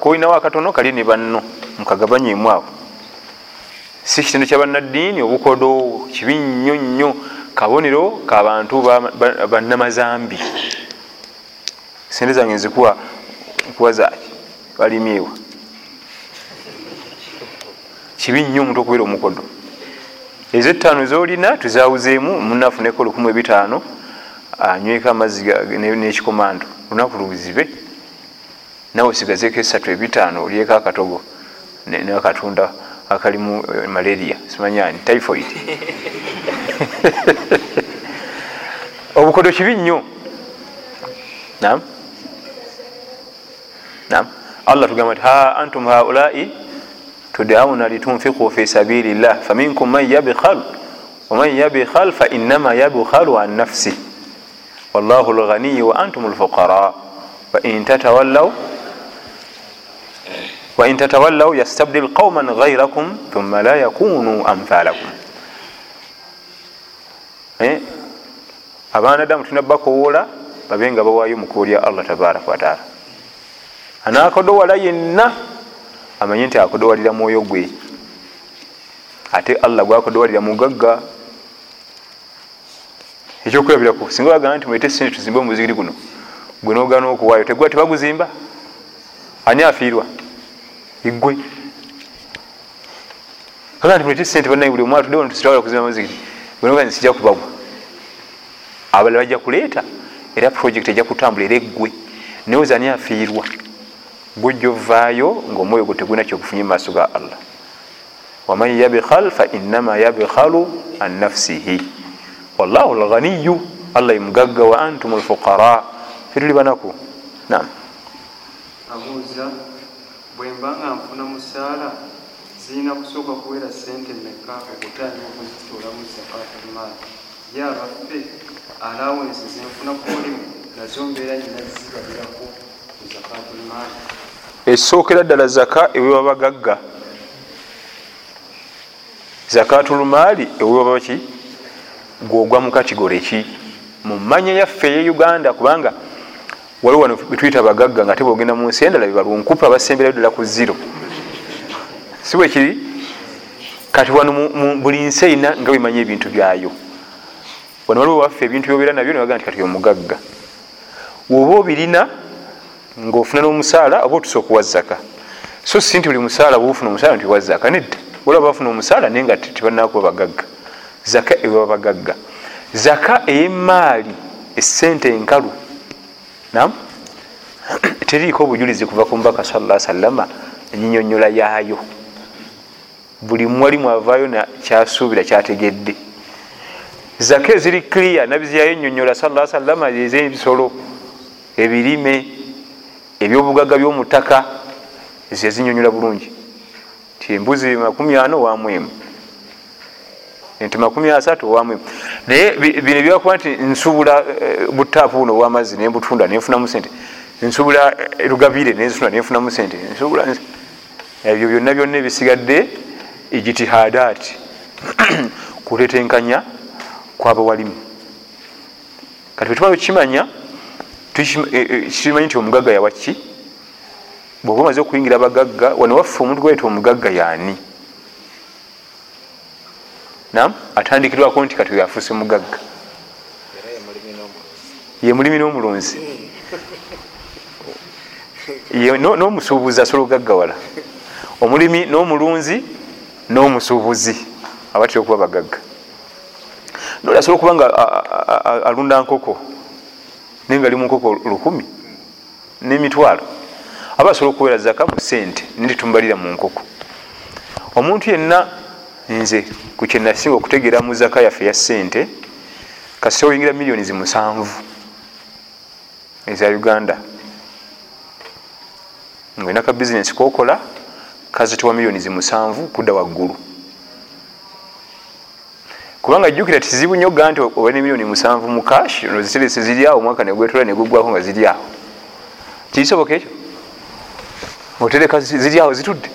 Kolinawo akatono kali ne banno mukagabanyemu awo. Si kitendo kyabannaddiini obukodo kibi nnyo nnyo kabonero kabantu bannamazambi. Sente zange nzikuwa nkuwa zaki balimyewa kibi nnyo omuntu okubeera omukodo ezo ettaano zolina tuzawuzeemu munafuneko lukumu ebitaano anyweko amazzi nekikomando lunaku luzibe nawe osigazeeko esatu ebitaano olyeko akatogo nakatunda akalimu malaria. Simanyani typhoid. Obukodo kibi nnyo nam nam allah tugamba ti ha antum haulai tudauna litunfiku fi sabili llah faminkum man yabkhal waman yabkhal fainama yabkhalu an nafsi. Wallahu lghaniyu wa antum lfuqara wain tatawallaw yastabdil qauman ghairakum thumma la yakunu amthalakum. Abanadamu tunabakowola babe nga bawaayo mukubo lya allah tabaraka wataala anakodowala yenna amanye nti akodowalira mwoyo gwe. Ate allah gwakodowalira mugagga. Ekyokulabirako singa bagamba nti mwete sente tuzimbe omuzigiri guno gwe nogana okuwaayo tegwa tebaguzimba? Ani afiirwa? Igwe kaga nti mwete sente banaye buli omwala tudde wano tusitawala kuzimba muzigiri gwe nogaa sijja kubagwa. Abalala bajja kuleeta era project ejja kutambula era eggwe. Naye oza ani afiirwa gujja ovaayo ngaomwoyo gwe tegulina kyokufunye mu maaso ga allah. Waman yabkhal fainama yabkhalu an nafsihi. Wallahu lghaniyu allah imugagga wa antum lfuqara fetuli banaku? Nam abuuza bwe mba nga nfuna musaala zirina kusooka kubeera sente meka okutandika okuzituulamu zakatulmaali ye abaffe alawensi zenfuna kulimu nazo mbeera nyina zibalirako ku zakatulmaali esookera ddala zaka ewewa bagagga zakatulmaali ewewa baki gwogwa mu katigore ki? Mu manya yaffe eye uganda kubanga waliwo wano betuyita bagagga nga tebogenda mu nsi endala bebalunkupa basemberayo ddala ku ziro si bwe kiri? Kati wano buli nsi erina nga bwemanya ebintu byayo. Wano waliwo waffe ebintu byobeera nabyo nebaga nti kati omugagga. Woba obirina ngaofuna n'omusaala oba otusa okuwa zaka so si nti buli musaala bwofuna omusaala nti wa zaka nedda. Waliwo bafuna omusaala naye nga tebanakuba bagagga. Zaka ewaba bagagga zaka eyemaali esente enkalu. Nam teriiko obujulizi kuva ku mbaka sala salama enyinyonyola yaayo. Buli mwali mwavaayo kyasuubira kyategedde. Zaka eziri clear nabiziyayo enyonyola sala salama ezebisolo ebirime ebyobugagga byomutaka ezo yazinyonyola bulungi. Ti embuzi makumi ana owamwemu enti makumi asatu owamwemu naye bino byakuba nti nsubula butaapu buno obwamazzi nembutunda nenfunamu sente. Nsubula lugabire nenzitunda nenfunamu sente. Nsubula ebyo byonna byonna ebisigadde ijitihadat kutetenkanya kwabawalimu. Kati bwetumala kukimanya kimanyi nti omugagga yawaki bwoba omaze okuyingira abagagga wano waffe omuntu gwayita omugagga yaani? Nam atandikirwako nti kati yafuuse mugagga. Ye mulimi n'omulunzi n'omusuubuzi asobola okugaggawala omulimi n'omulunzi n'omusuubuzi abatera okuba bagagga noli asobola okuba nga alunda nkoko naye nga ali mu nkoko lukumi n'emitwalo aba asobola okubeera zaka mu sente nti tumbalira mu nkoko. Omuntu yenna nze ku kyenasinga okutegeera mu zaka yaffe ya sente kasita oyingira miliyoni zimusanvu eza uganda. Ngaolina ka bizinesi kokola kazitiwa miliyoni zimusanvu kudda waggulu kubanga jjukira tizibu nnyo ga nti oba ne miliyoni musanvu mu kash noziterese ziri awo omwaka negwetola negugwako nga ziri awo. Kisoboka ekyo? Otereka ziri awo zitudde.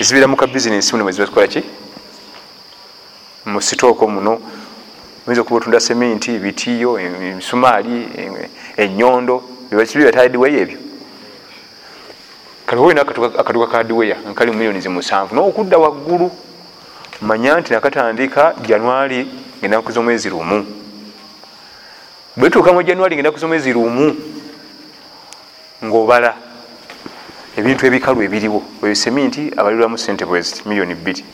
Zibeera mu kabizinesi muno mweziba ki? Mu sitooko muno. Oyinza okuba otunda seminti bitiyo emisumaali enyondo bibakibi batadiweyo ebyo. Kati olina akaduka kadiweya nkali mu miliyoni zimusanvu nokudda waggulu manya nti nakatandika januari ngenaku zomwezi lumu. Bwetuuka mu januari ngenaku zomwezi lumu ngaobala ebintu ebikalu ebiriwo. Eyo seminti abalirwamu sente bweziti miliyoni bbiri.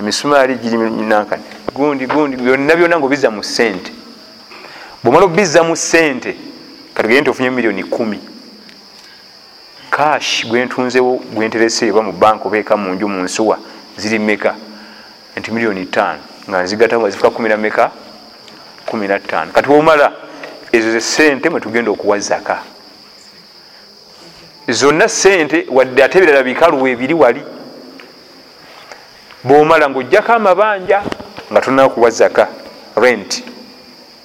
Emisumaali giri nankani gundi gundi byonna byonna ngaobiza mu sente bwomala obiza mu sente katugere nti ofunye miliyoni kumi kash gwentunzewo gwenterese oba mu banka obeeka munju mu nsuwa ziri meka nti miliyoni tano nga nzigata nga zifuka kumi nameka kumi natano kati womala ezo zesente mwetugenda okuwa zaka zonna sente wadde ate ebirala bikaluwa ebiri wali. Bwomala ngaojjako amabanja nga tonaa kuwa zaka rent.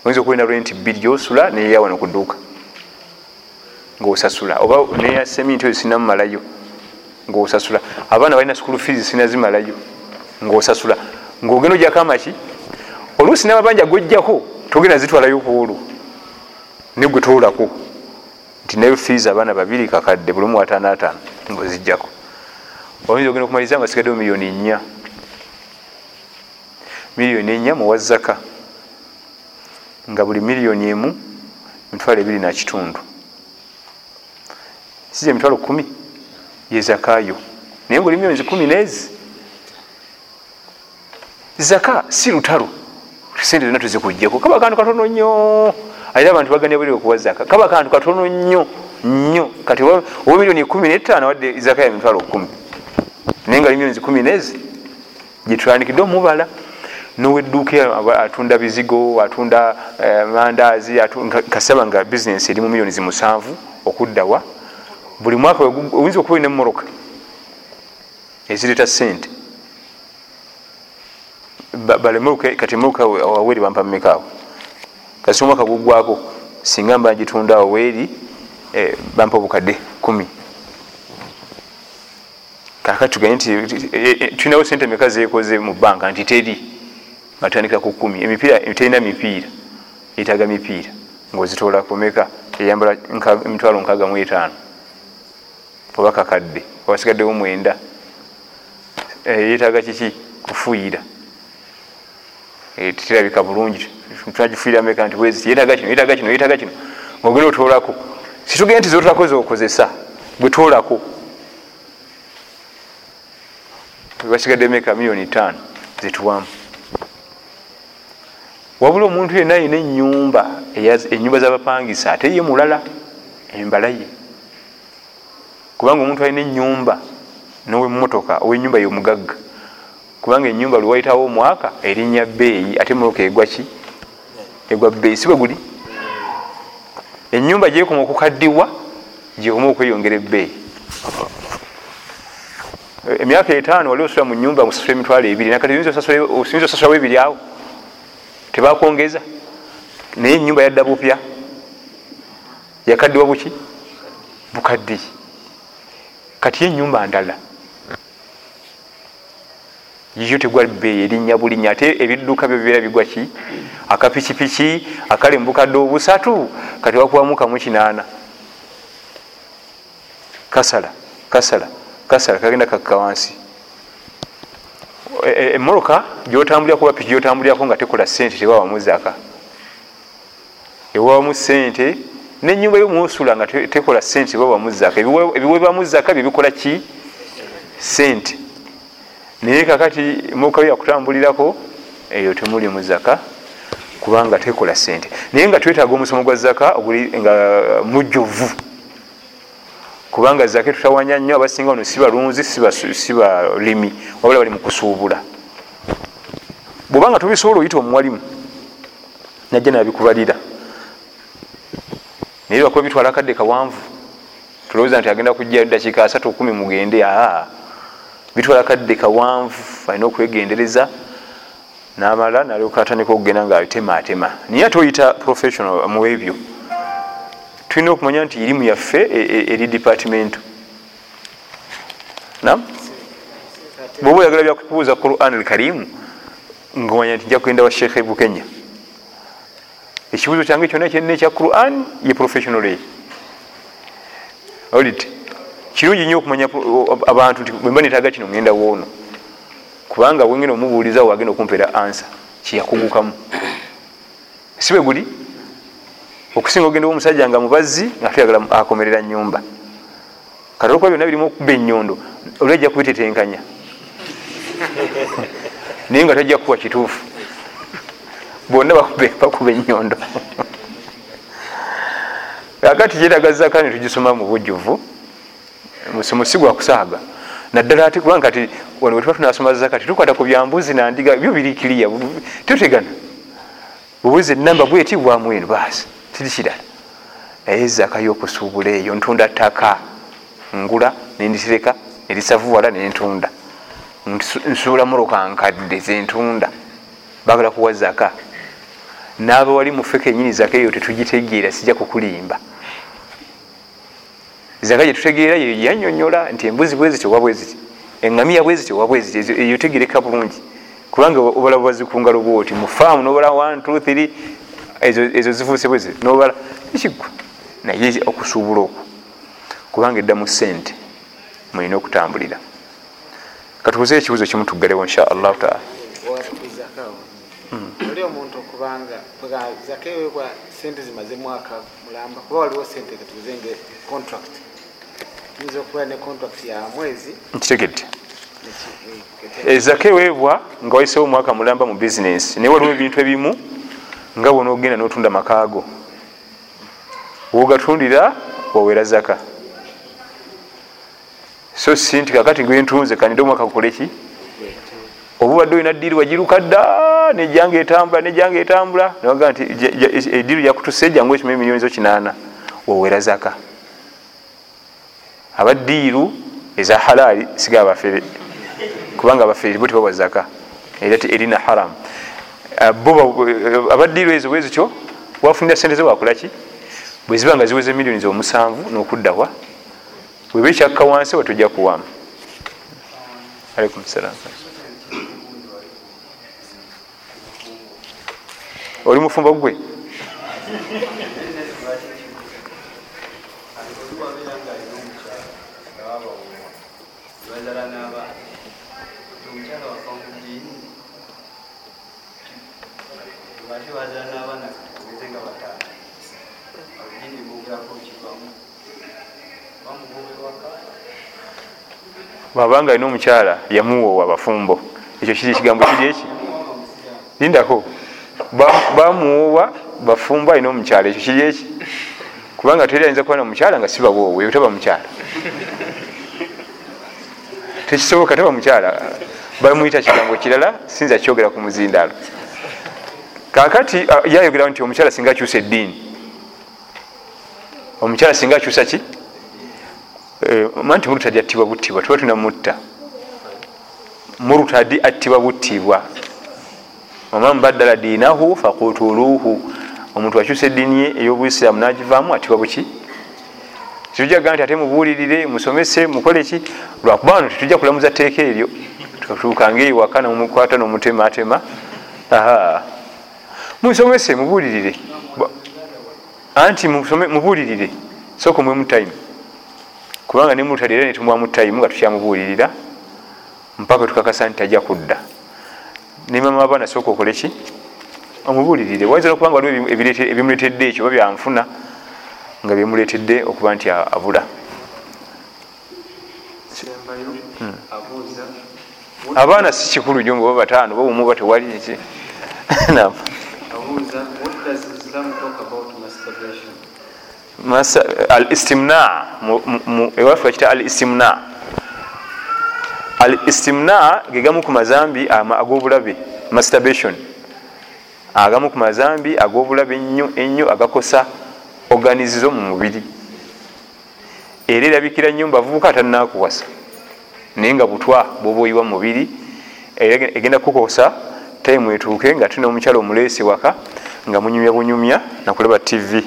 Oyinza okulina rent bbiri gyosula neyeyawano ku dduuka ngaosasula oba neya seminti oyo sinamumalayo ngaosasula abaana balina school fees sinazimalayo ngaosasula ngaogenda ojjako amaki? Oluusi namabanja gojjako togenda zitwalayo kuolwo negwe toolako nti nayo fees abaana babiri kakadde buli omu ataano ataano ngaozijjako oyinza ogenda okumaliza nga sigaddeo miliyoni nnya. Miliyoni ennya muwazaka nga buli miliyoni emu emitwalo ebiri nakitundu sija emitwalo kumi yezakayo naye ngaoli miliyoni zikumi nezi zaka si lutalo. Sente zonna tuzikugjako kaba kantu katono nnyo. Aire abantu baganya buli okuwa zaka. Kaba kantu katono nnyo nnyo. Kati oba miliyoni kumi netaano wadde zaka ya mitwalo kumi. Naye nga miliyoni zikumi nezi gyetutandikidde omubala. Nowedduuka atunda bizigo atunda mandaazi kasaba nga bizinesi eri mu miliyoni zimusanvu okuddawa buli mwaka oyinza okuba olina emoroka ezireta sente balemeruke kati emeruka waweri bampa mumekaawo kasi omwaka gugwako singa mba ngitunda waweri bampa obukadde kumi. Kakati tuganye nti tulinawo sente meka zekoze mu banka nti teri atandikira ku kumi. Emipiira terina mipiira yetaga mipiira ngaozitoola kumeka eyambala emitwalo nkaaga mu etaano. Oba kakadde owasigaddewo mwenda. Yetaga kiki? Kufuuyira terabika bulungi. Tunagifiira meka nti bweziti yetaga kino yetaga kino yetaga kino. Ngaogenda otolako situgende nti zotakoze okozesa bwe tolako basigadde meka miliyoni tano zituwamu wabula omuntu yenna ayina enyumba enyumba zabapangisa ate ye mulala embala ye. Kubanga omuntu alina enyumba nowemotoka owenyumba yomugagga kubanga enyumba lwewayitawo omwaka erinnya bbeeyi ate motoka egwaki egwa bbeeyi si bwe guli? Enyumba gyekoma okukaddiwa gyekoma okweyongera ebbeeyi. Emyaka etaano wali osula mu nyumba musasula emitwalo ebiri nakati oyinza osasulawo ebiri awo? Tebakwongeza? Naye enyumba yadda bupya. Yakaddiwa buki? Bukaddi kati enyumba ndala yiyo tegwa bbeeyi erinnya bulinnya ate ebidduka byo bibeera bigwa ki? Akapikipiki akali mubukadde obusatu kati wakubamu kamu kinaana. Kasala kasala kasala kagenda kakka wansi. Emoroka gyotambulirako bapiki gyotambulirako nga tekola sente tewawamu zaka ewawamu sente nenyumba yomwosula nga tekola sente tewawamu zaka ebiwebamu zaka byebikola ki? Sente naye kakati yo yakutambulirako eyo temuli muzaka kubanga tekola sente naye nga twetaaga omusomo gwa zaka nga mujjuvu kubanga zake tutawanya nnyo abasinga wano si balunzi si balimi wabula bali mukusuubula bwobanga tubisobola oyita omuwalimu najja nabikubalira. Naye bakuba bitwala akadde kawanvu tulowooza nti agenda kujja dakiika asatu kumi mugende aa bitwala akadde kawanvu alina okwegendereza namala nalyoka atandika okugenda nga abitemaatema naye ate oyita professional muwebyo tulina okumanya nti irimu yaffe eri department nam bwoba oyagala byakubuuza quran al karimu ngaomanya nti nja kugenda wa sheekh bukenya ekibuzo kyange kyonna kyenna ekya quran ye professional ye olit kirungi nyo okumanya abantu nti bwemba netaga kino ngenda woono. Kubanga bwengenda omubuulizawo wagenda okumpeera ansa kyeyakugukamu si bwe guli? Okusinga ogenda omusajja nga mubazzi nga tuyagala akomerera nyumba kati olwokuba byonna birimu okuba enyondo oli ajja kubitetenkanya naye nga tajja kukuwa kituufu. Bonna bakuba enyondo akati kyetagazaka netugisoma mu bujjuvu musi gwakusaaga naddala ate kubanga kati wano wetuba tunasoma zaka tetukwata ku byambuzi nandiga byo birikiriya tutegana. Bubuzi enamba bweti bwamu eno baasi tiri kirala. Naye zaka yokusuubula eyo ntunda ttaka. Ngula nenditereka nerisavuwala nentunda nsuula moroka nkadde zentunda bagala kuwa zaka. Naaba wali mufe kenyini zaka eyo tetugitegeera sijja kukulimba zaka gyetutegeera yanyonyola nti embuzi bweziti oba bweziti eŋamiya bweziti oba bweziti eyo tegereka bulungi. Kubanga obala bwazikungalo bwoti mufaamu nobala 1 ezo zifuuse bweziti nobala ekigwa. Naye okusuubula okwo. Kubanga eddamu sente mulina okutambulira. Katubuze ekibuzo kimu tuggalewo insha allahu taala. Oli omuntu okubanga zaka ewebwa sente zimaze mwaka mulamba kuba waliwo sente katubuze nge contract tuyinza okuba ne contract ya mwezi? Nkitegedde. Ezaka eweebwa nga wayisewo omwaka mulamba mu bizinesi naye waliwo ebintu ebimu nga bwona ogenda notunda makaago. Wogatundira wawera zaka. So si nti kakati gwentunze kanide omwaka gukoleki oba obadde olina ddiiri wagiruka dda nejjanga etambula nejjanga etambula. Newaga nti eddiiri yakutuse jangu ekima emiliyoni zo kinaana. Wawera zaka abaddiiru eza halaali siga abafere kubanga abafere bo tebawa zaka era erina haramu abaddiiru ezo bwezityo wafunira sente ze wakolaki bweziba nga ziweze miliyoni zomusanvu nokuddawa weba ekyakka wansi watojja kuwamu. Alaikum salam oli mufumba gwe ate bazaala n'abaana tugeze nga bataano olugindi bugulako kivamu bamugoberwaka bwabanga alina omukyala yamuwoowa abafumbo ekyo kiri ekigambo kiri eki lindako Ba- bamuwoowa bafumbo alina omukyala ekyo kiri eki kubanga teri ayinza kuba namukyala nga sibawoowe ebyo taba mukyala tekisoboka taba mukyala bamuyita kigambo kirala sinza kyogera ku muzindaalo kakati ah, yayogeraho nti omukyala singa akyusa eddiini. Omukyala singa akyusa ki? Eh, manti murutadi attibwa buttibwa tuba tunamutta murutadi attibwa buttibwa waman baddala diinahu fakutuluhu omuntu akyusa eddiini ye ey'obuisiraamu nagivaamu attibwa buki? Titujaga nti ate mubuulirire musomese mukole ki? Lwakuba no tetujja kulamuza tteeka eryo. Tukange ewaka nomukwata nomutematema aha musomese mubuulirire. Anti mubuulirire. Sooka omwemu time kubanga nemutali era netumwamu time nga tukyamubuulirira mpaka tukakasa nti tajja kudda. Nemama abaana sooka okole ki? Omubuulirire. Wayinza nokubanga waliwo ebimuletedde ekyo oba byanfuna nga byemuletedde okuba nti abula. Abuuza abaana si kikulu nyo ngaoba bataano babumu oba tewali eki Abuuza what does islam talk about masturbation? Masa- al istimna ewaffe bakita al istimna al istimna gegamu ku mazambi ag'obulabe masturbation. Agamu ku mazambi ag'obulabe ennyo ennyo agakosa organizo mu mubiri. Era erabikira nnyo mu bavubuka atanakuwasa naye nga butwa bwoba oyiwa mu mubiri egenda kukosa time etuuke nga tulina omukyala omuleesi waka nga munyumya bunyumya nakulaba tv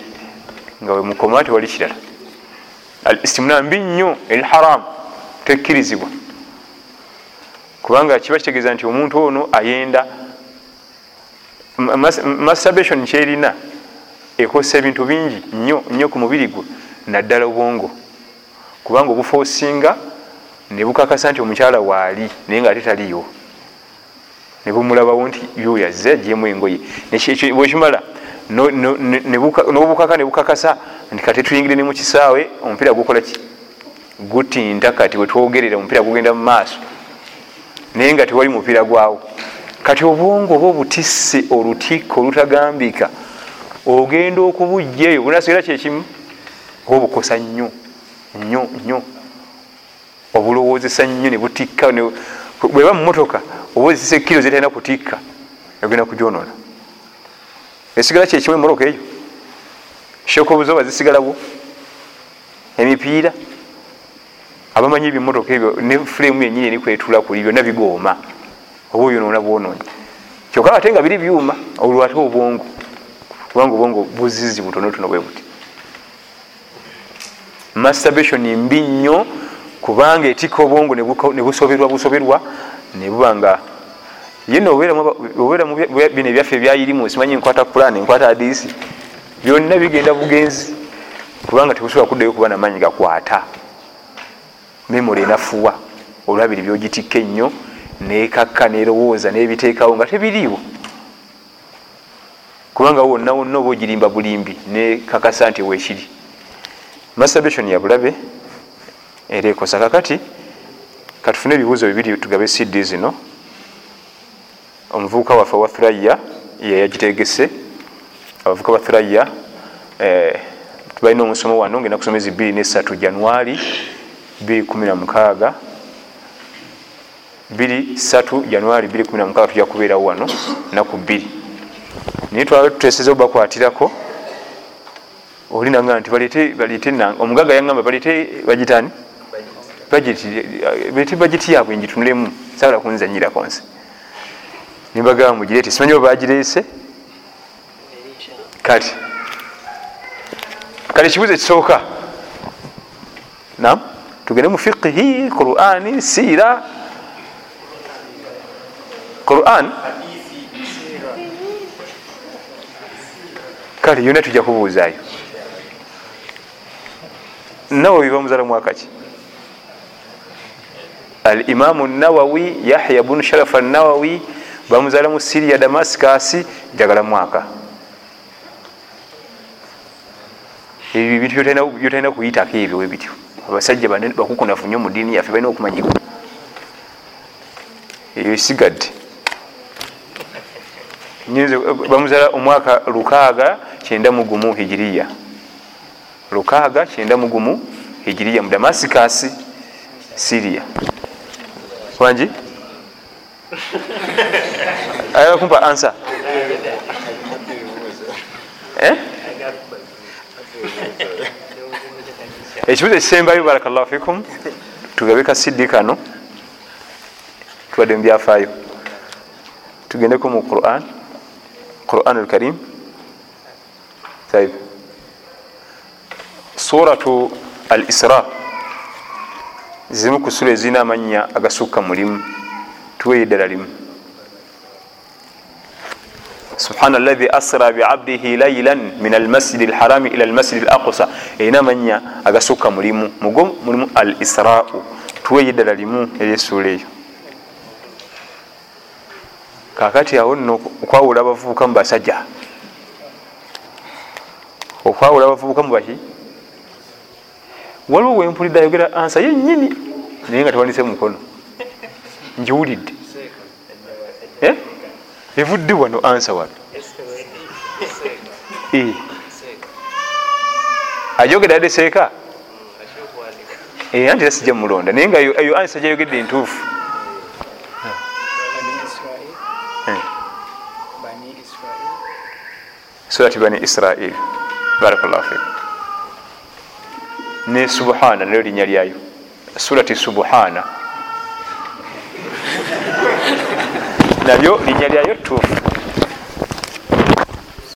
nga wemukoma tewali kirala. Al istimna mbi nnyo eri haram tekkirizibwa. Kubanga kiba kitegeeza nti omuntu ono ayenda. Ma- mas- masturbation kyerina ekosa ebintu bingi nnyo nnyo ku mubiri gwe naddala obwongo. Kubanga obufa osinga ne bukakasa nti omukyala waali naye nga ate taliyo ne bumulabawo nti yoyaze agyemu engoye bwekimala n'obukaka ne bukakasa nti kati tuyingire ne mu kisaawe omupiira gukola ki? Gutinta kati wetwogerera omupiira gugenda mu maaso. Naye nga tewali mupiira gwawo. Kati obwongo oba obutisse olutikko olutagambika ogenda okubujjaeyo bunasigera kyekimu oba obukosa nnyo nnyo nnyo. Obulowoozesa nnyo ne butikka bweba mu motoka oba ozisa ekkiro zetalina kutikka ogenda kugyonona esigala kyekimu emoroka eyo. Shokobuzoba zisigalawo emipiira. Abamanyi ebimotoka ebyo ne fulemu yenyini erikwetula kuli byonna bigooma oba oyonoona bwonoonyi kyokka ate nga biri byuma olwo ate obwongo. Kubanga obwongo buzizi butonotono bwe buti. Masturbation mbi nnyo kubanga etika obwongo ne busoberwa busoberwa ne buba nga yeno obeera mu bino ebyaffe ebyayirimu simanyi nkwata plan nkwata adiisi byonna bigenda bugenzi kubanga tebusobola kuddayo kuba namanyi gakwata. Memory enafuwa olwabiri byogitikka ennyo nekakka nerowooza nebiteekawo nga tebiriiwo. Kubanga wonna wonna oba ogirimba bulimbi nekakasa nti weekiri. Masturbation ya bulabe era ekosa. Kakati katufune ebibuuzo bibiri tugabe cd zino. Omuvubuka waffe wa thuraya yeyagitegese abavubuka ba thuraya eh, tubalina omusomo wano ngenda kusoma ezi 23 januari 216 23 januari 216 tujja kubeerawo wano naku bbiri. Naye twaba tuteseza obakwatirako oli nanga nti omugaga yaŋamba balete bagitani balete bagiti yabwe ngitunulemu saala kunzanyirako nsi nimbagamba mugirete simanyi oba bagireese? Kati kale ekibuzo ekisooka nam tugende mu fiqihi qurani siira. Quran? Kale yonna tujja kubuuzaayo. Nawawi bamuzala mwaka ki al imamu nawawi yahya bunu sharafa nawawi bamuzaala mu siriya damascus njagala mwaka. Ebyo bintu byotalina kuyitako ebyo we bityo abasajja bakukunafu nnyo mu diini yaffe balina okumanyiko eyo esigadde bamuzaala omwaka lukaaga kyenda mugumu hijiriya. Lukaaga kyenda mugumu hijiriya mu damascus siria wangi ayala kumpa ansa ekibuzo ekisembayo barakallahu fikum? Tugabe kasidi kano tubadde mubyafaayo tugendeko mu quran. Quran alkarim saib suratu al isra zimu ku sura ezirina amannya agasukka mulimu tuweyo eddala limu. Subhana allahi asra biabdihi lailan min almasjidi alharami ila almasjidi alaqsa erina amannya agasukka mulimu mugo mulimu al israu. Tuweyo eddala limu eryesuula eyo. Kakati awo nno okwawula abavubuka mu basajja. Okwawula abavubuka mu baki waliwo wempulidde ayogera ansa yenyini naye nga tewanise mukono. Njiwulidde evudde wano ansa wano. Ajogera adde seeka? Anti era sijja mulonda. Naye nga eyo ansa gyayogedde entuufu. Surati bani israil barakallahu fikum ne subhana nayo linnya lyayo. Surati subhana. Nalyo linnya lyayo tuufu